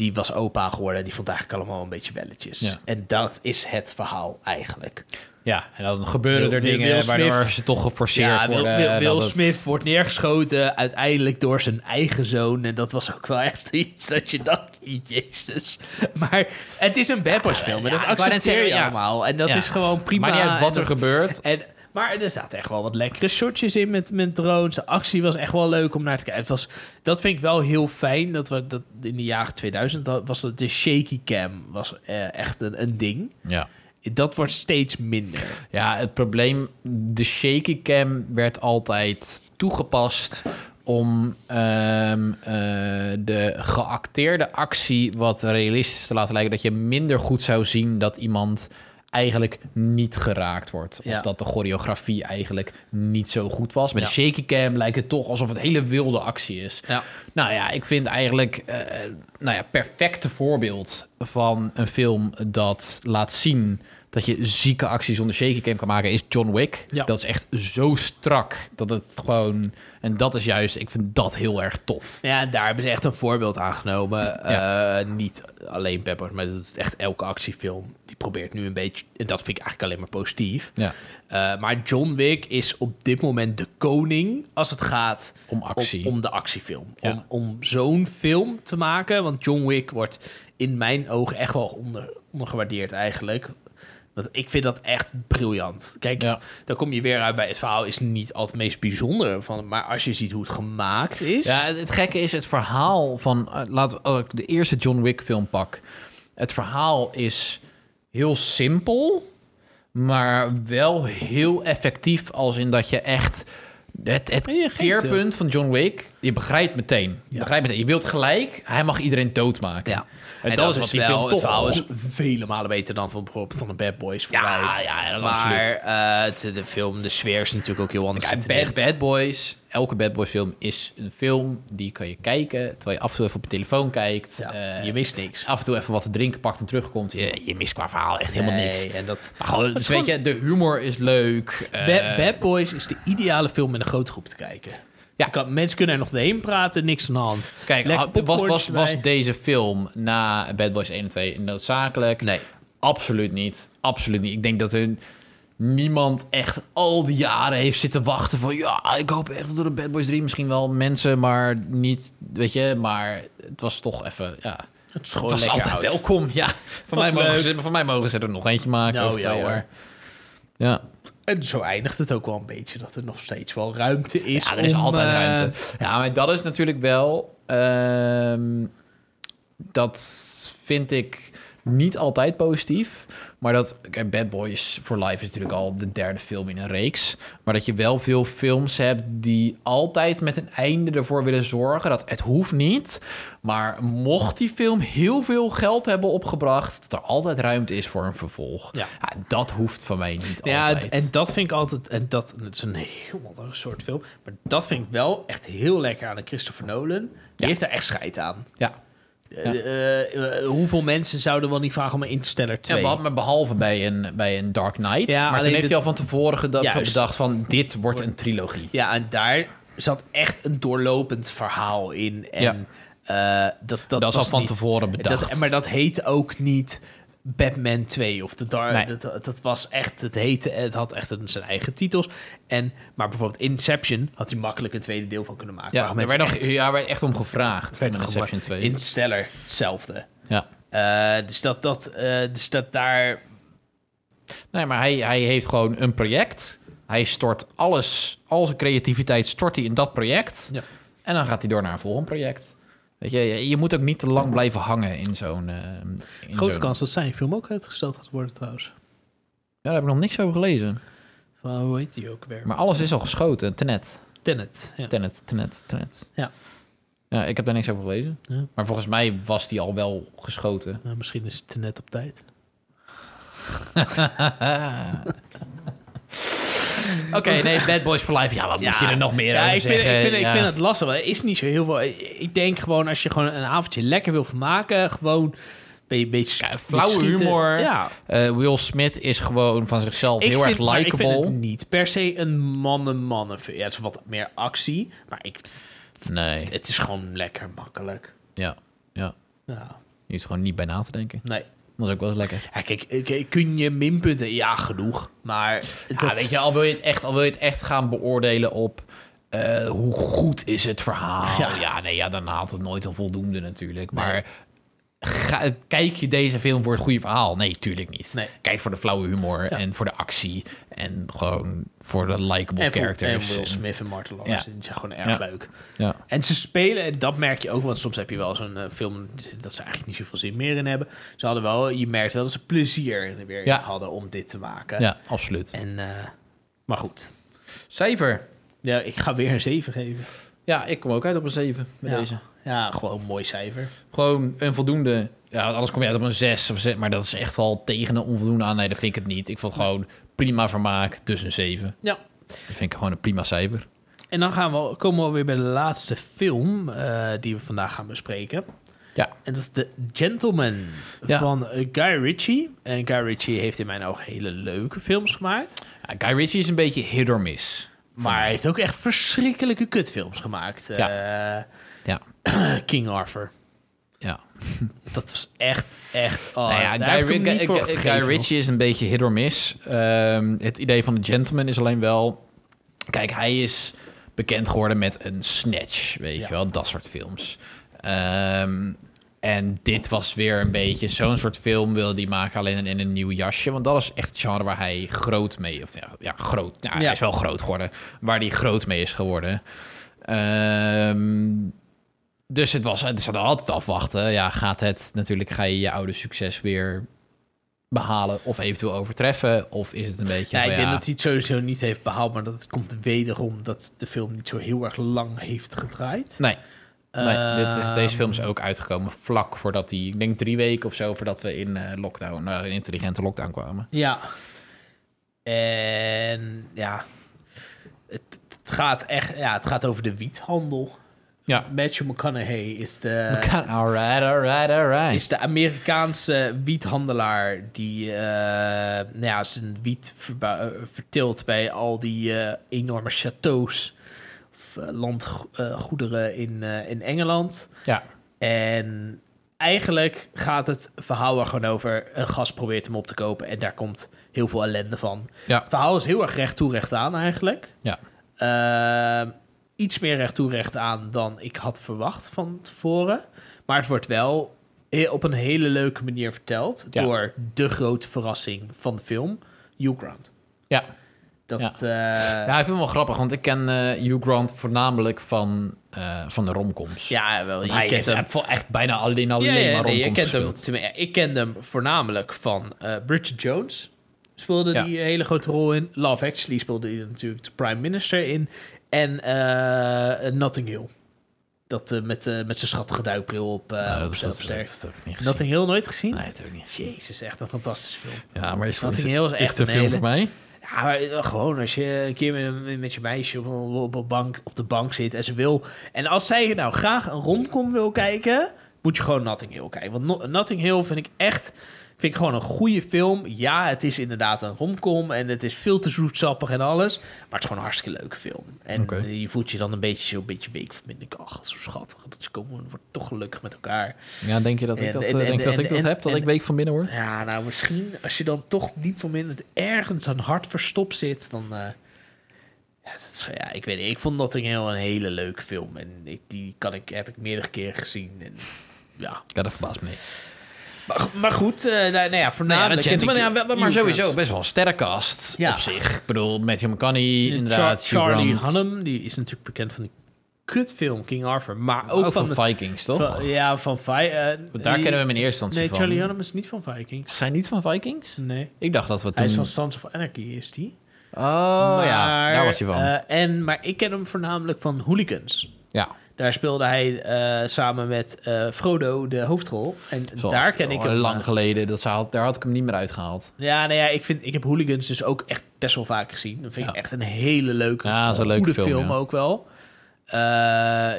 die was opa geworden. Die vond eigenlijk allemaal een beetje belletjes. Ja. En dat is het verhaal eigenlijk. Ja, en dan gebeuren er dingen Will Smith- waardoor ze toch geforceerd Ja, worden. Will, dat Will het- Smith wordt neergeschoten uiteindelijk door zijn eigen zoon. En dat was ook wel echt iets dat je dacht, jezus. Maar het is een Boys film en ja, dat accepteer je allemaal. En dat is gewoon prima. Maakt niet uit wat er gebeurt. En, maar er zaten echt wel wat lekkere shotjes in met, met drones. De actie was echt wel leuk om naar te kijken. Het was, dat vind ik wel heel fijn. Dat we dat in de jaren 2000 dat was dat de shaky cam was eh, echt een, een ding. Ja. Dat wordt steeds minder. Ja, het probleem, de shaky cam werd altijd toegepast om ehm, eh, de geacteerde actie wat realistisch te laten lijken. Dat je minder goed zou zien dat iemand eigenlijk niet geraakt wordt. Ja. Of dat de choreografie eigenlijk niet zo goed was. Met Ja. de shaky cam lijkt het toch alsof het hele wilde actie is. Ja. Nou ja, ik vind eigenlijk eh nou ja, perfecte voorbeeld van een film dat laat zien dat je zieke acties zonder shaky cam kan maken is John Wick. Ja. Dat is echt zo strak dat het gewoon en dat is juist, ik vind dat heel erg tof. Ja, daar hebben ze echt een voorbeeld aangenomen. Eh, niet alleen Peppers, maar dat doet echt elke actiefilm. Die probeert nu een beetje... En dat vind ik eigenlijk alleen maar positief. Ja, Eh, maar John Wick is op dit moment de koning als het gaat om actie. Om, om de actiefilm. Ja. Om, om zo'n film te maken. Want John Wick wordt in mijn ogen echt wel onder, ondergewaardeerd eigenlijk. Ik vind dat echt briljant. Kijk, Ja. dan kom je weer uit bij het verhaal is niet altijd het meest bijzondere van. Maar als je ziet hoe het gemaakt is. Ja, het, het gekke is het verhaal van... eh, laten we oh, de eerste John Wick film pak. Het verhaal is heel simpel, maar wel heel effectief. Als in dat je echt... Het, het keerpunt van John Wick, je begrijpt meteen. Je Ja. begrijpt meteen. Je wilt gelijk, hij mag iedereen doodmaken. Ja. En, dat, is wat film het toch... is vele malen beter dan van bijvoorbeeld van de Bad Boys. voor Ja, ja, dat maar eh, de film, de sfeer is natuurlijk ook heel anders. Kijk, Bad, Boys, elke Bad Boys film is een film die kan je kijken... terwijl je af en toe even op je telefoon kijkt. Ja, eh, je mist niks. af en toe even wat te drinken pakt en terugkomt. Je, je mist qua verhaal echt helemaal Nee, niks. En dat, Maar gewoon, dus weet je, de humor is leuk. eh, Bad, Bad Boys is de ideale film met een grote groep te kijken. Ja. Kan, mensen kunnen er nog doorheen praten, niks aan de hand. Kijk, Lekker ah, was, was, was deze film na Bad Boys 1 en 2 noodzakelijk? Nee. Absoluut niet. Absoluut niet. Ik denk dat er niemand echt al die jaren heeft zitten wachten van... ja, ik hoop echt door de Bad Boys 3 misschien wel mensen, maar niet... weet je, maar het was toch even... ja, Het is het gewoon was altijd oud. welkom. Ja, van mij, mogen ze, van mij mogen ze er nog eentje maken. Nou, of ja, twee hoor. jaar. Ja. En zo eindigt het ook wel een beetje, dat er nog steeds wel ruimte is. Ja, er is om, altijd eh, ruimte. Ja, maar dat is natuurlijk wel... ehm, dat vind ik niet altijd positief. Maar dat... Kijk, Bad Boys for Life is natuurlijk al de derde film in een reeks. Maar dat je wel veel films hebt die altijd met een einde ervoor willen zorgen. Dat het hoeft niet. Maar mocht die film heel veel geld hebben opgebracht... dat er altijd ruimte is voor een vervolg. Ja. dat hoeft van mij niet Ja, altijd. en dat vind ik altijd... En dat, het is een heel andere soort film. Maar dat vind ik wel echt heel lekker aan de Christopher Nolan. Die Ja. heeft daar echt scheid aan. ja. Eh, eh, eh, hoeveel mensen zouden wel niet vragen om een Interstellar 2? Ja, maar behalve bij een, bij een Dark Knight. Ja, maar toen heeft hij al van tevoren geda- Juist. bedacht van... dit wordt een trilogie. Ja, en daar zat echt een doorlopend verhaal in. En Ja. dat, dat, Dat, is al was van niet- tevoren bedacht. Dat, maar dat heette ook niet Batman 2 of de Dark. Nee. Dat, dat was echt, het heette, het had echt een, zijn eigen titels. En, maar bijvoorbeeld Inception had hij makkelijk een tweede deel van kunnen maken. ja, er mensen werd, nog, echt- ja, er werd echt om gevraagd. het werd Inception gemaakt. 2. Interstellar, hetzelfde. Ja. Eh, dus, dat, dat, eh, dus dat daar... Nee, maar hij, hij heeft gewoon een project. Hij stort alles, al zijn creativiteit stort hij in dat project. Ja. En dan gaat hij door naar een volgend project. Weet je, je, moet ook niet te lang blijven hangen in zo'n... eh, Grote kans dat zijn film ook uitgesteld gaat worden trouwens. Ja, daar heb ik nog niks over gelezen. Van, hoe heet die ook weer? Maar alles is al geschoten. Tenet. Tenet. Ja. Tenet, Tenet, Tenet. Ja. Ja, ik heb daar niks over gelezen. Ja. Maar volgens mij was die al wel geschoten. Nou, misschien is het Tenet op tijd. Oké, nee, Bad Boys for Life. Ja, wat moet je er nog meer ja, over ik vind, zeggen? ik, vind, Ja. ik vind het lastig. Er is niet zo heel veel. Ik denk gewoon als je gewoon een avondje lekker wil vermaken, gewoon een beetje flauwe humor. Ja, Eh, Will Smith is gewoon van zichzelf ik heel vind, erg maar Ik vind likable. het niet per se een mannen-mannen. Ja, het is wat meer actie, maar ik, Nee, het is gewoon lekker makkelijk. ja, ja. Ja. Je is gewoon niet bij na te denken. Nee. Dat is ook wel eens lekker. Ja, kijk, k- kun je minpunten? Ja, genoeg. Maar Ja, dat- weet je, al wil je het echt, al wil je het echt gaan beoordelen op eh, hoe goed is het verhaal. Ja. Ja. nee, ja, dan haalt het nooit een voldoende natuurlijk. Maar ga, kijk je deze film voor het goede verhaal? Nee, tuurlijk niet. Nee. Kijk voor de flauwe humor Ja. en voor de actie en gewoon voor de likable en, voor- en. Will Smith en Martin Lawrence, Ja. die zijn gewoon erg Ja. leuk. Ja. En ze spelen, en dat merk je ook, want soms heb je wel zo'n eh, film dat ze eigenlijk niet zoveel zin meer in hebben. Ze hadden wel, je merkt wel dat ze plezier er weer hadden om dit te maken. ja, absoluut. En, eh, maar goed. Cijfer. Ja, ik ga weer een 7 geven. Ja, ik kom ook uit op een 7 met deze. Ja, gewoon een mooi cijfer. Gewoon een voldoende. Ja, anders kom je uit op een 6 of 6. Maar dat is echt wel tegen een onvoldoende aan. Nee, dat vind ik het niet. Ik vond gewoon prima vermaak. Dus een 7. Ja. Dat vind ik gewoon een prima cijfer. En dan gaan we, komen we alweer bij de laatste film eh, die we vandaag gaan bespreken. Ja. En dat is The Gentleman Ja. van Guy Ritchie. En Guy Ritchie heeft in mijn ogen hele leuke films gemaakt. Ja, Guy Ritchie is een beetje hit or miss. Maar hij heeft ook echt verschrikkelijke kutfilms gemaakt. Ja. Eh. King Arthur. Ja. Dat was echt, echt... Oh, nou ja, Guy. Ritchie is een beetje hit or miss. Ehm, het idee van The Gentleman is alleen wel... Kijk, hij is bekend geworden met een Snatch, weet Ja. je wel. Dat soort films. Ehm, en dit was weer een beetje zo'n soort film wilde hij maken, alleen in een nieuw jasje. Want dat is echt het genre waar hij groot mee... Of ja, ja groot. Ja, hij is wel groot geworden. Waar hij groot mee is geworden. Ehm, dus het was, het zat altijd afwachten. Ja, gaat het natuurlijk, ga je je oude succes weer behalen of eventueel overtreffen? Of is het een beetje. Van, ik denk ja, dat hij het sowieso niet heeft behaald, maar dat het komt wederom dat de film niet zo heel erg lang heeft gedraaid. Nee, nee dit is, deze film is Ehm, ook uitgekomen vlak voordat hij, ik denk drie weken of zo, voordat we in eh, lockdown, eh, in intelligente lockdown kwamen. Ja. En ja, het, het gaat echt, ja, het gaat over de wiethandel. Ja. Matthew McConaughey is de, Kan, alright, alright, alright. is de Amerikaanse wiethandelaar die eh, nou ja, zijn wiet eh, verteelt bij al die eh, enorme chateaus of landgoederen in, in Engeland. Ja, En eigenlijk gaat het verhaal er gewoon over... een gast probeert hem op te kopen en daar komt heel veel ellende van. ja, Het verhaal is heel erg recht toe, recht aan eigenlijk. ja. Iets meer recht toe, recht aan dan ik had verwacht van tevoren. Maar het wordt wel op een hele leuke manier verteld... Ja. door de grote verrassing van de film, Hugh Grant. ja. Dat, Ja. ja. Ja, ik vind het wel grappig, want ik ken eh, Hugh Grant voornamelijk van, eh, van de romcoms. ja, wel. Je hij kent hem. heeft echt bijna alleen, alleen Ja, ja, maar nee, je romcoms kent hem, gespeeld. ik kende hem voornamelijk van eh, Bridget Jones. Speelde die hele grote rol in. Love Actually speelde hij natuurlijk de prime minister in. En eh, Notting Hill. Dat eh, met, eh, met zijn schattige duikbril op, Ja, op dat, is, heb ik niet gezien. Notting Hill nooit gezien? Nee, dat heb ik niet gezien. Jezus, echt een fantastische film. Ja, maar is, is, Notting Hill is is echt een film hele- voor mij? Ja, maar gewoon als je een keer met, met je meisje op, op, op, bank, op de bank zit en ze wil... En als zij nou graag een romcom wil kijken, moet je gewoon Notting Hill kijken. Want No- Notting Hill vind ik echt... Vind ik gewoon een goede film. Ja, het is inderdaad een romcom en het is veel te zoetsappig en alles. Maar het is gewoon een hartstikke leuke film. En eh, je voelt je dan een beetje zo een beetje week van binnen. Ach, zo schattig. Dat ze komen, worden toch gelukkig met elkaar. Ja, denk je dat ik dat, en- eh, denk en- dat, ik dat heb? Dat ik week van binnen word? Ja, nou misschien als je dan toch diep van binnen het ergens aan hart verstopt zit, dan. eh, ja, dat is, ja, ik weet niet. Ik vond Notting Hill een hele leuke film en ik, die kan ik, heb ik meerdere keren gezien. En, ja. Ja, dat verbaast me niet. Maar, maar goed, eh, nou, nou ja, Nou ja, voornamelijk. ja, wel- maar Hugh sowieso best wel een sterrenkast Ja. op zich. Ik bedoel, Matthew McConaughey, inderdaad. Charlie. Hunnam, die is natuurlijk bekend van die kutfilm King Arthur, maar ook Ook van, van de, Vikings, toch? van- ja, van Vi- eh, Daar kennen we hem in eerste instantie Nee, van. Charlie Hunnam is niet van Vikings. Zijn niet van Vikings? Nee, Ik dacht dat we hij toen... is van Sons of Anarchy, is die. Oh ja, Maar, daar was hij van. eh, en, maar ik ken hem voornamelijk van Hooligans. ja. Daar speelde hij eh, samen met eh, Frodo de hoofdrol. En Zo, daar ken ik hem. lang eh, geleden. Dat zou, daar had ik hem niet meer uitgehaald. ja, nou ja, ik, vind, ik heb Hooligans dus ook echt best wel vaak gezien. Dat vind ik echt een hele leuke, Ja, een leuke goede film, film, ja. ook wel.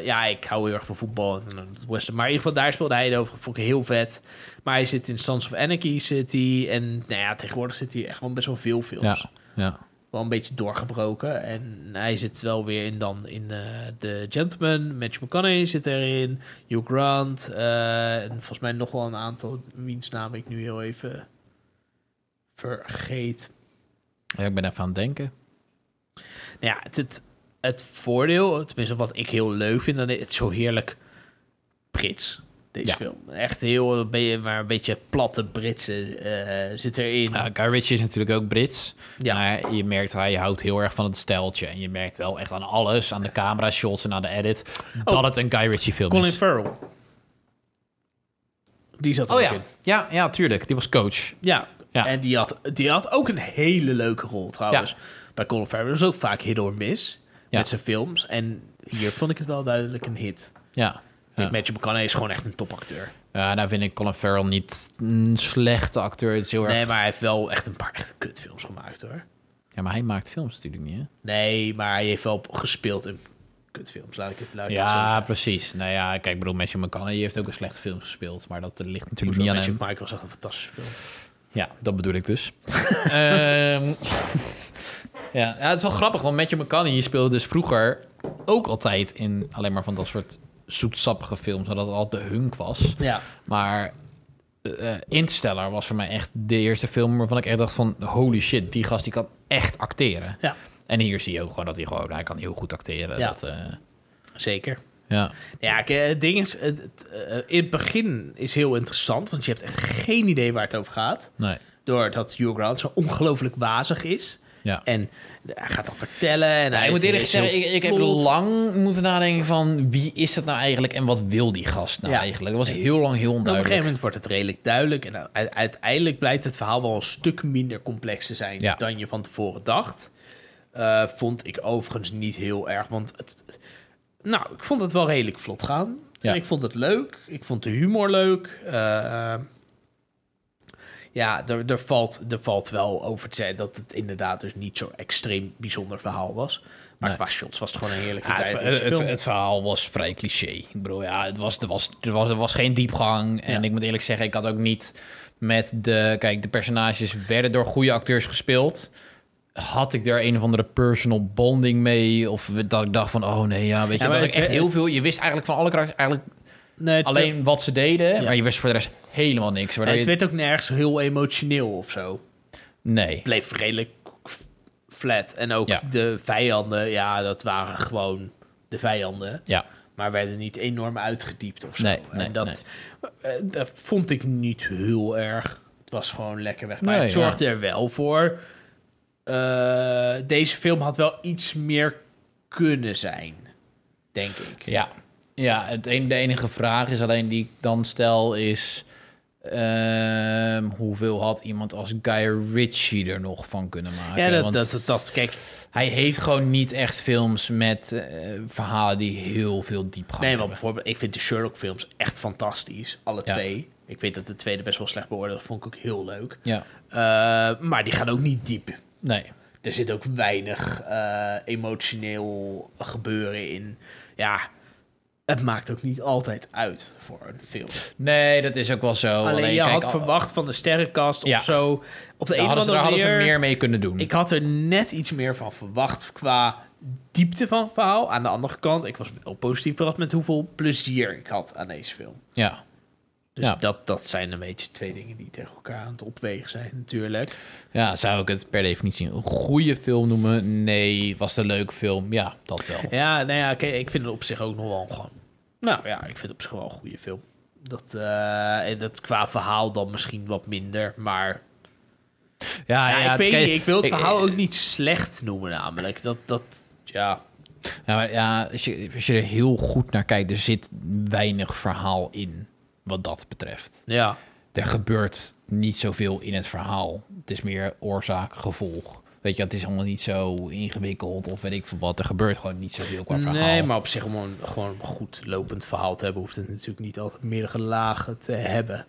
Ja, ik hou heel erg van voetbal en het western. Maar in ieder geval, daar speelde hij het over. Vond ik heel vet. Maar hij zit in Sons of Anarchy hij. En nou ja, tegenwoordig zit hij echt wel best wel veel films. Ja, ja. Wel een beetje doorgebroken. En hij zit wel weer in dan in eh The Gentleman. Matthew McConaughey zit erin. Hugh Grant. eh, en volgens mij nog wel een aantal wiens naam ik nu heel even vergeet. Ja, ik ben even aan het denken. Nou ja, het, het, het voordeel, tenminste wat ik heel leuk vind, dan is het zo heerlijk Brits. Deze Ja. film. Echt heel, ben je maar een beetje platte Britse eh, zit erin. Ja, Guy Ritchie is natuurlijk ook Brits. Ja. Maar je merkt, hij houdt heel erg van het stijltje. En je merkt wel echt aan alles, aan de camera shots en aan de edit, dat Oh. het een Guy Ritchie film Colin is. Farrell. Die zat er Oh ook ja. in. ja, ja, tuurlijk. Die was coach. Ja. Ja. En die had, die had ook een hele leuke rol trouwens. Bij Colin Farrell was ook vaak hit or miss met zijn films. En hier vond ik het wel duidelijk een hit. Ja. Ja. Matthew McConaughey is gewoon echt een topacteur. Ja, nou vind ik Colin Farrell niet een slechte acteur. Het is heel erg... Nee, maar hij heeft wel echt een paar echte kutfilms gemaakt hoor. Ja, maar hij maakt films natuurlijk niet, hè? Nee, maar hij heeft wel gespeeld in kutfilms. Laat ik het, zo Ja, precies. Nou ja, kijk, ik bedoel, Matthew McConaughey heeft ook een slechte film gespeeld. Maar dat ligt natuurlijk niet aan Magic hem. Mike was echt een fantastische film. Ja, dat bedoel ik dus. Ehm, ja. ja, het is wel grappig, want Matthew McConaughey speelde dus vroeger ook altijd in alleen maar van dat soort zoetsappige films, zodat het altijd de hunk was. Ja. Maar eh Interstellar was voor mij echt de eerste film waarvan ik echt dacht van holy shit, die gast die kan echt acteren. Ja. En hier zie je ook gewoon dat hij gewoon, hij kan heel goed acteren. Ja. Dat, eh, Zeker. ja. Ja, het ding is, het, het, in het begin is heel interessant, want je hebt echt geen idee waar het over gaat. Nee. Doordat Hugh Grant zo ongelooflijk wazig is. Ja. En hij gaat dan vertellen. En hij ik moet eerlijk zeggen, ik, ik heb lang moeten nadenken van wie is het nou eigenlijk en wat wil die gast nou Ja. eigenlijk. Dat was heel lang heel En op een gegeven onduidelijk. moment wordt het redelijk duidelijk. En uiteindelijk blijkt het verhaal wel een stuk minder complex te zijn Ja. dan je van tevoren dacht. Eh, vond ik overigens niet heel erg. Want het, nou, ik vond het wel redelijk vlot gaan. Ja. En ik vond het leuk. Ik vond de humor leuk. Eh, ja, er, er, valt, er valt wel over te zeggen dat het inderdaad dus niet zo extreem bijzonder verhaal was. Maar Nee. qua shots was het gewoon een heerlijke Ja, tijd. het, het- het verhaal was vrij cliché. Ik bedoel, ja, het was, er, was, er, was, er was geen diepgang. En Ja. ik moet eerlijk zeggen, ik had ook niet met de... Kijk, de personages werden door goede acteurs gespeeld. Had ik daar een of andere personal bonding mee? Of dat ik dacht van, oh nee, ja, weet je... Ja, dat ik echt heel veel... Je wist eigenlijk van alle karakters eigenlijk nee, het alleen wat ze deden. Ja. Maar je wist voor de rest helemaal niks. Het je, werd ook nergens heel emotioneel of zo. nee. bleef redelijk flat. En ook Ja. de vijanden, ja, dat waren gewoon de vijanden. Ja. Maar werden niet enorm uitgediept of zo. Nee, nee, en dat, eh, dat vond ik niet heel erg. Het was gewoon lekker weg. Maar het zorgde er wel voor. eh, deze film had wel iets meer kunnen zijn, denk ik. Ja, ja het een, de enige vraag is alleen die ik dan stel is... ehm, hoeveel had iemand als Guy Ritchie er nog van kunnen maken? Ja, dat, Want dat, dat, dat- kijk, Hij heeft gewoon niet echt films met eh, verhalen die heel veel diepgang nee, want bijvoorbeeld, ik vind de Sherlock-films echt fantastisch. Alle Ja. twee. Ik weet dat de tweede best wel slecht beoordeeld. Vond ik ook heel leuk. Ja, Uh, maar die gaan ook niet diep. nee. Er zit ook weinig uh, emotioneel gebeuren in. Ja, het maakt ook niet altijd uit voor een film. Nee, dat is ook wel zo. Alleen, je kijk, had al- verwacht van de sterrenkast Ja. of zo. Op de daar een of hadden, ze, daar hadden ze meer mee kunnen doen. Ik had er net iets meer van verwacht qua diepte van het verhaal. Aan de andere kant, ik was wel positief verrast met hoeveel plezier ik had aan deze film. ja. Dus Ja. dat, dat zijn een beetje twee dingen die tegen elkaar aan het opwegen zijn natuurlijk. ja, zou ik het per definitie een goede film noemen? Nee. Was het een leuke film? Ja, dat wel. Ja, nou ja, kijk, ik vind het op zich ook nog wel gewoon... Nou ja, ik vind het op zich wel een goede film. Dat, eh, en dat qua verhaal dan misschien wat minder, maar... Ja, Ja, ik weet ik wil het ik- verhaal ook niet slecht noemen namelijk. Dat, dat, ja... Ja, maar ja als, je, als je er heel goed naar kijkt, er zit weinig verhaal in wat dat betreft. Ja, Er gebeurt niet zoveel in het verhaal. Het is meer oorzaak, gevolg. Weet je, het is allemaal niet zo ingewikkeld of weet ik veel wat. Er gebeurt gewoon niet zoveel qua verhaal. nee, maar op zich om een gewoon een goed lopend verhaal te hebben... hoeft het natuurlijk niet altijd meerdere lagen te hebben.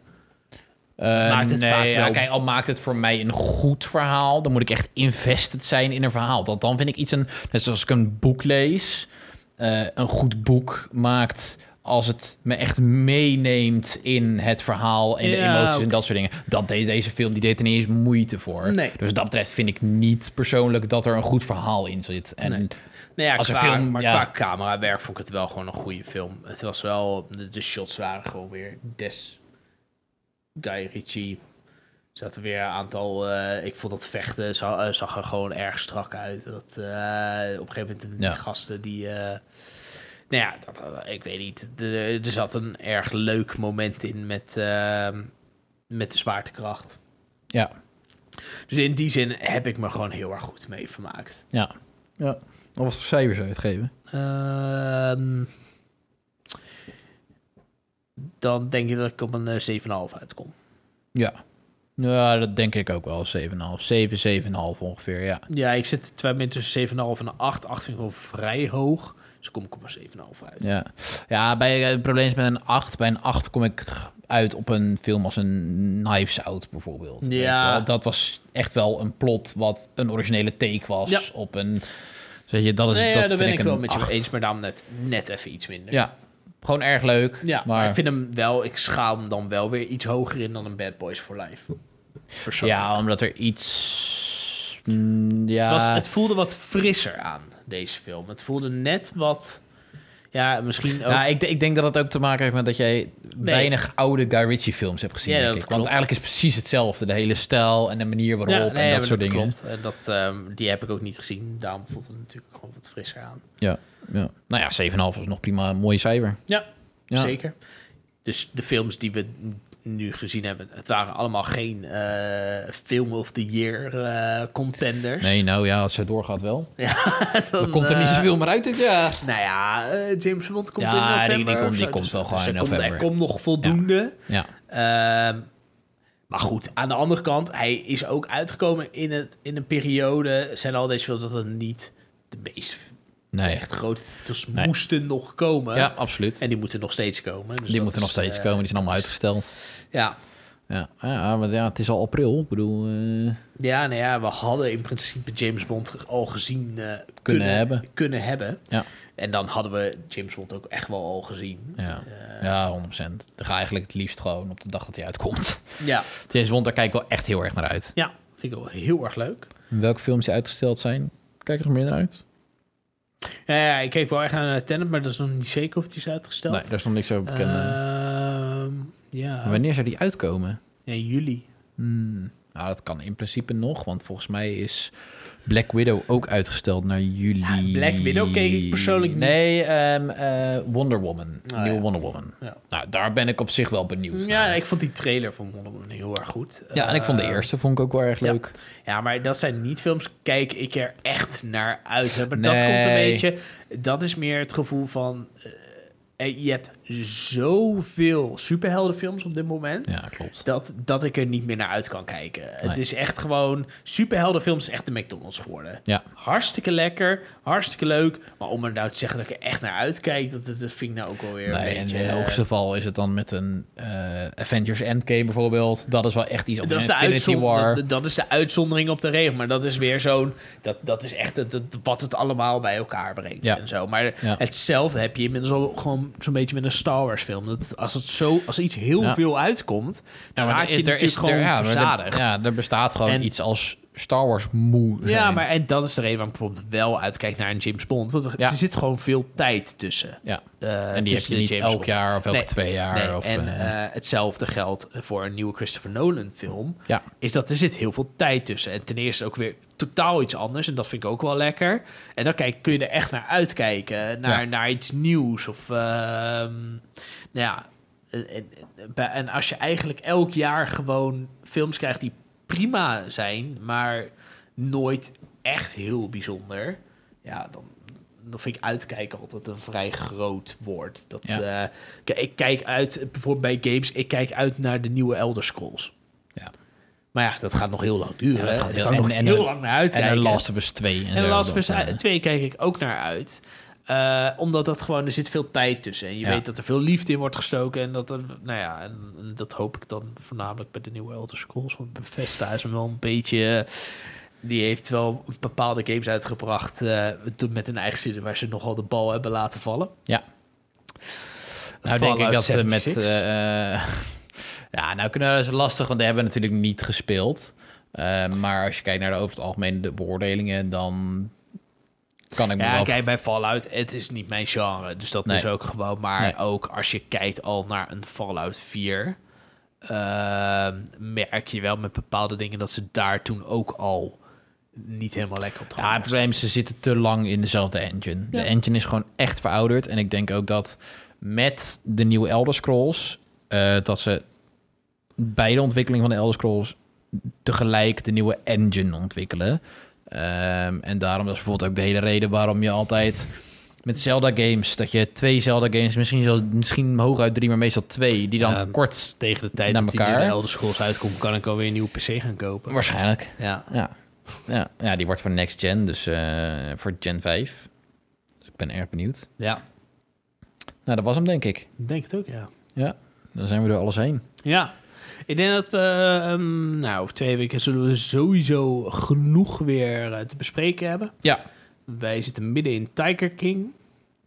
Maakt het nee, vaak ja, kijk, al maakt het voor mij een goed verhaal, dan moet ik echt invested zijn in een verhaal. Dat dan vind ik iets een, net zoals ik een boek lees, eh, een goed boek maakt als het me echt meeneemt in het verhaal en de Ja, emoties en dat soort dingen. Dat deed deze film, die deed er niet eens moeite voor. Nee. Dus wat dat betreft vind ik niet persoonlijk dat er een goed verhaal in zit. En Nee. Nou ja, Als qua, film, maar ja. qua camerawerk vond ik het wel gewoon een goede film. Het was wel, de, de shots waren gewoon weer des Guy Ritchie. Er zaten weer een aantal, eh, ik vond dat vechten zag, eh, zag er gewoon erg strak uit. Dat, eh, op een gegeven moment Ja. gasten die, nou ja, dat, dat- ik weet niet. Er zat een erg leuk moment in met, eh, met de zwaartekracht. ja, Dus in die zin heb ik me gewoon heel erg goed mee vermaakt. ja. ja. Wat voor cijfers uitgeven? Ehm, dan denk je dat ik op een eh, 7,5 uitkom. Ja. Ja, dat denk ik ook wel. 7,5. 7, 7,5 ongeveer, ja. Ja, ik zit twee minuten tussen 7,5 en een 8. 8 vind ik wel vrij hoog. Dus kom ik op een 7,5 uit. Ja, ja bij, eh, het probleem is met een 8. Bij een 8 kom ik uit op een film als een Knives Out bijvoorbeeld. Ja. Dat was echt wel een plot wat een originele take was Ja. op een... Weet je, dat is, nee, dat ja, daar ben ik wel met je 8. eens, maar daarom net, net even iets minder. Ja, gewoon erg leuk. Ja, maar, maar ik vind hem wel, ik schaal hem dan wel weer iets hoger in dan een Bad Boys for Life. Persoonlijk. ja, omdat er iets... mm, ja, Het, was, het voelde wat frisser aan, deze film. Het voelde net wat... Ja, misschien ook... Ja, ik, ik denk dat het ook te maken heeft met dat jij weinig oude Guy Ritchie films hebt gezien. Ja, denk dat ik. Want klopt. eigenlijk is precies hetzelfde. De hele stijl en de manier waarop ja, en dat maar soort dingen. klopt. En dat, ehm, die heb ik ook niet gezien. Daarom voelt het natuurlijk gewoon wat frisser aan. Ja, ja. Nou ja, 7,5 was nog prima een mooi cijfer. Ja, Ja. zeker. Dus de films die we nu gezien hebben, het waren allemaal geen eh, Film of the Year eh, contenders. Nee, nou ja, als het doorgaat wel. Ja, dan, Dan komt er niet eh, zoveel meer uit dit jaar. Nou ja, James Bond komt Ja, in november. die komt- die zo. komt wel gewoon er in komt- november. er komt nog voldoende. Ja, Ehm, maar goed, aan de andere kant, hij is ook uitgekomen in, het, in een periode. Zijn al deze films dat er niet de meest nee. echt grote titels Nee. moesten nog komen. Ja, absoluut. En die moeten nog steeds komen. Dus die moeten nog steeds eh, komen. Die zijn allemaal uitgesteld. Ja. Ja, ja, maar ja, het is al april. Ik bedoel, eh, Ja, nou ja, we hadden in principe James Bond al gezien eh, kunnen, hebben. Kunnen hebben. Ja. En dan hadden we James Bond ook echt wel al gezien. ja. Ja, 100%. Dan ga eigenlijk het liefst gewoon op de dag dat hij uitkomt. ja. James Bond, daar kijk ik wel echt heel erg naar uit. ja, vind ik wel heel erg leuk. Welke films die uitgesteld zijn, kijk er nog meer naar uit? Ja, ja, ik keek wel echt naar Tenet, maar dat is nog niet zeker of die is uitgesteld. Nee, daar is nog niks over bekend. Ehm, ja. Wanneer zou die uitkomen? ja, juli. Hmm, Nou, dat kan in principe nog, want volgens mij is Black Widow ook uitgesteld naar juli. Ja, Black Widow keek ik persoonlijk niet. Nee, ehm, eh, Wonder Woman. Ah, Nieuwe ja. Wonder Woman. Ja. Nou, daar ben ik op zich wel benieuwd Ja, naar. ik vond die trailer van Wonder Woman heel erg goed. Ja, en ik vond de Eh, eerste vond ik ook wel erg leuk. Ja, maar dat zijn niet films, kijk ik er echt naar uit. Maar dat Nee. komt een beetje... Dat is meer het gevoel van... eh, je hebt zoveel superheldenfilms op dit moment... Ja, klopt. Dat, dat ik er niet meer naar uit kan kijken. Het is echt gewoon... Superheldenfilms is echt de McDonald's geworden. Ja. Hartstikke lekker, hartstikke leuk. Maar om er nou te zeggen dat ik er echt naar uitkijk... Dat, dat, vind ik nou ook wel weer Nee, een en beetje... in het hoogste geval is het dan met een eh, Avengers Endgame bijvoorbeeld. Dat is wel echt iets op dat is, de Infinity War. dat, dat is de uitzondering op de regel. Maar dat is weer zo'n... Dat, dat is echt het, het- wat het allemaal bij elkaar brengt Ja. en zo. Maar Ja. hetzelfde heb je inmiddels al gewoon zo'n beetje met een Star Wars film. Dat als, het zo, als iets heel Ja. veel uitkomt... Dan maar raak je er- natuurlijk is- gewoon er- ja, maar er- verzadigd. Ja, er bestaat gewoon En- iets als Star Wars moe. Ja, maar en dat is de reden waarom ik bijvoorbeeld wel uitkijk naar een James Bond. Want er, Ja. er zit gewoon veel tijd tussen. Ja. eh, En die heb je niet James elk Bond. jaar of elke Nee, twee jaar. Nee, of, en eh, eh, hetzelfde geldt voor een nieuwe Christopher Nolan film. ja. Is dat er zit heel veel tijd tussen. En ten eerste ook weer totaal iets anders. En dat vind ik ook wel lekker. En dan kijk, kun je er echt naar uitkijken. Naar, Ja. naar iets nieuws. Of ehm, nou ja. En, en, bij- en als je eigenlijk elk jaar gewoon films krijgt die prima zijn, maar nooit echt heel bijzonder. Ja, dan, dan vind ik uitkijken altijd een vrij groot woord. Dat, Ja. eh, ik kijk uit, bijvoorbeeld bij games, ik kijk uit naar de nieuwe Elder Scrolls. Ja. Maar ja, dat gaat nog heel lang duren. Ja, dat hè. gaat Daar heel- kan ik nog en- en heel lang naar En uitkijken. een Last of Us 2. En, En Last of Us eh, 2 kijk ik ook naar uit. Eh, omdat dat gewoon, er zit veel tijd tussen. En je Ja. weet dat er veel liefde in wordt gestoken. En dat, er, nou ja, en, en dat hoop ik dan voornamelijk bij de nieuwe Elder Scrolls. Want Bethesda is hem wel een beetje... die heeft wel bepaalde games uitgebracht eh, met een eigen zin waar ze nogal de bal hebben laten vallen. Ja. Nou denk ik dat ze met... 76? eh, eh, ja, nou kunnen dat is lastig, want die hebben natuurlijk niet gespeeld. Maar als je kijkt naar de over het algemeen de beoordelingen, dan kan ik me Ja, wel... kijk, bij Fallout, het is niet mijn genre. Dus dat Nee. is ook gewoon... Maar Nee. ook als je kijkt al naar een Fallout 4... ehm, merk je wel met bepaalde dingen dat ze daar toen ook al niet helemaal lekker op Ja, het probleem is, ze zitten te lang in dezelfde engine. De engine is gewoon echt verouderd. En ik denk ook dat met de nieuwe Elder Scrolls... eh, dat ze bij de ontwikkeling van de Elder Scrolls... tegelijk de nieuwe engine ontwikkelen. Ehm, en daarom dat is bijvoorbeeld ook de hele reden waarom je altijd... Met Zelda-games, dat je twee Zelda-games, misschien zelfs misschien hooguit drie, maar meestal twee, die dan kort Tegen de tijd Naar dat die elkaar. nieuwe Elder Scrolls uitkomt... kan ik alweer een nieuwe PC gaan kopen. waarschijnlijk. Ja. Ja. Ja. ja, die wordt voor next gen, dus eh, voor Gen 5. Dus ik ben erg benieuwd. ja, Nou, dat was hem, denk ik. ik denk het ook, ja. Ja, dan zijn we door alles heen. Ja, ik denk dat we, ehm, nou, over twee weken zullen we sowieso genoeg weer eh, te bespreken hebben. Ja, Wij zitten midden in Tiger King,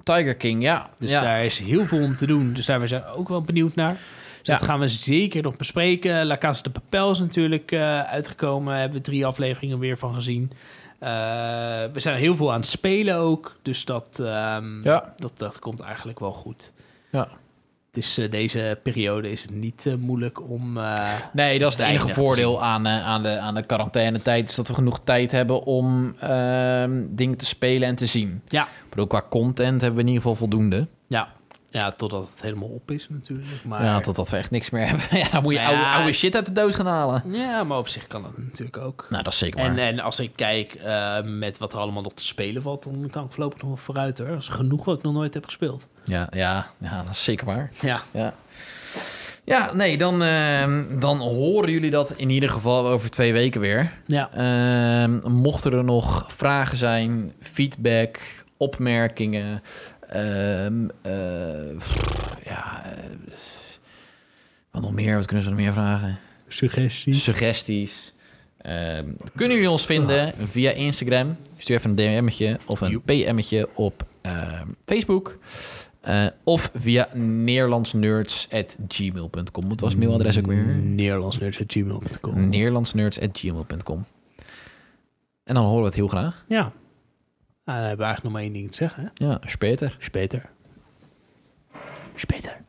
Tiger King, ja. dus ja. daar is heel veel om te doen. Dus daar zijn we ook wel benieuwd naar. Dus Ja. dat gaan we zeker nog bespreken. La Casa de Papel is natuurlijk eh, uitgekomen. Daar hebben we drie afleveringen weer van gezien. Eh, we zijn heel veel aan het spelen ook. Dus dat, ehm, Ja. dat, dat komt eigenlijk wel goed. Ja. Eh, deze periode is het niet eh, moeilijk om... eh, Nee, dat is het enige voordeel aan, aan, de, aan de quarantainetijd. Is dat we genoeg tijd hebben om ehm, dingen te spelen en te zien. ja, Ik bedoel, qua content hebben we in ieder geval voldoende. Ja, ja, totdat het helemaal op is natuurlijk. Maar, Ja, totdat we echt niks meer hebben. ja, dan moet je Ja. oude, oude shit uit de doos gaan halen. ja, maar op zich kan dat natuurlijk ook. Nou, dat is zeker. En, en als ik kijk eh, met wat er allemaal nog te spelen valt, dan kan ik voorlopig nog wel vooruit hoor. Dat is genoeg wat ik nog nooit heb gespeeld. Ja, ja, ja, dat is zeker waar. Ja, Ja. Ja, nee, dan, ehm, dan horen jullie dat in ieder geval over twee weken weer. ja. Ehm, mochten er nog vragen zijn, feedback, opmerkingen, ehm, eh, pff, ja, eh, wat nog meer? Wat kunnen ze nog meer vragen? suggesties. Suggesties. Ehm, kunnen jullie ons vinden via Instagram? Stuur even een DM'tje of een PM'tje op ehm, Facebook. Eh, of via neerlandsnerds.gmail.com. Wat was het mailadres ook weer? Nederlandsnerds.gmail.com Neerlandsnerds.gmail.com. En dan horen we het heel graag. Ja. Ah, we hebben eigenlijk nog maar één ding te zeggen. Hè? Ja, speter. Speter. Speter.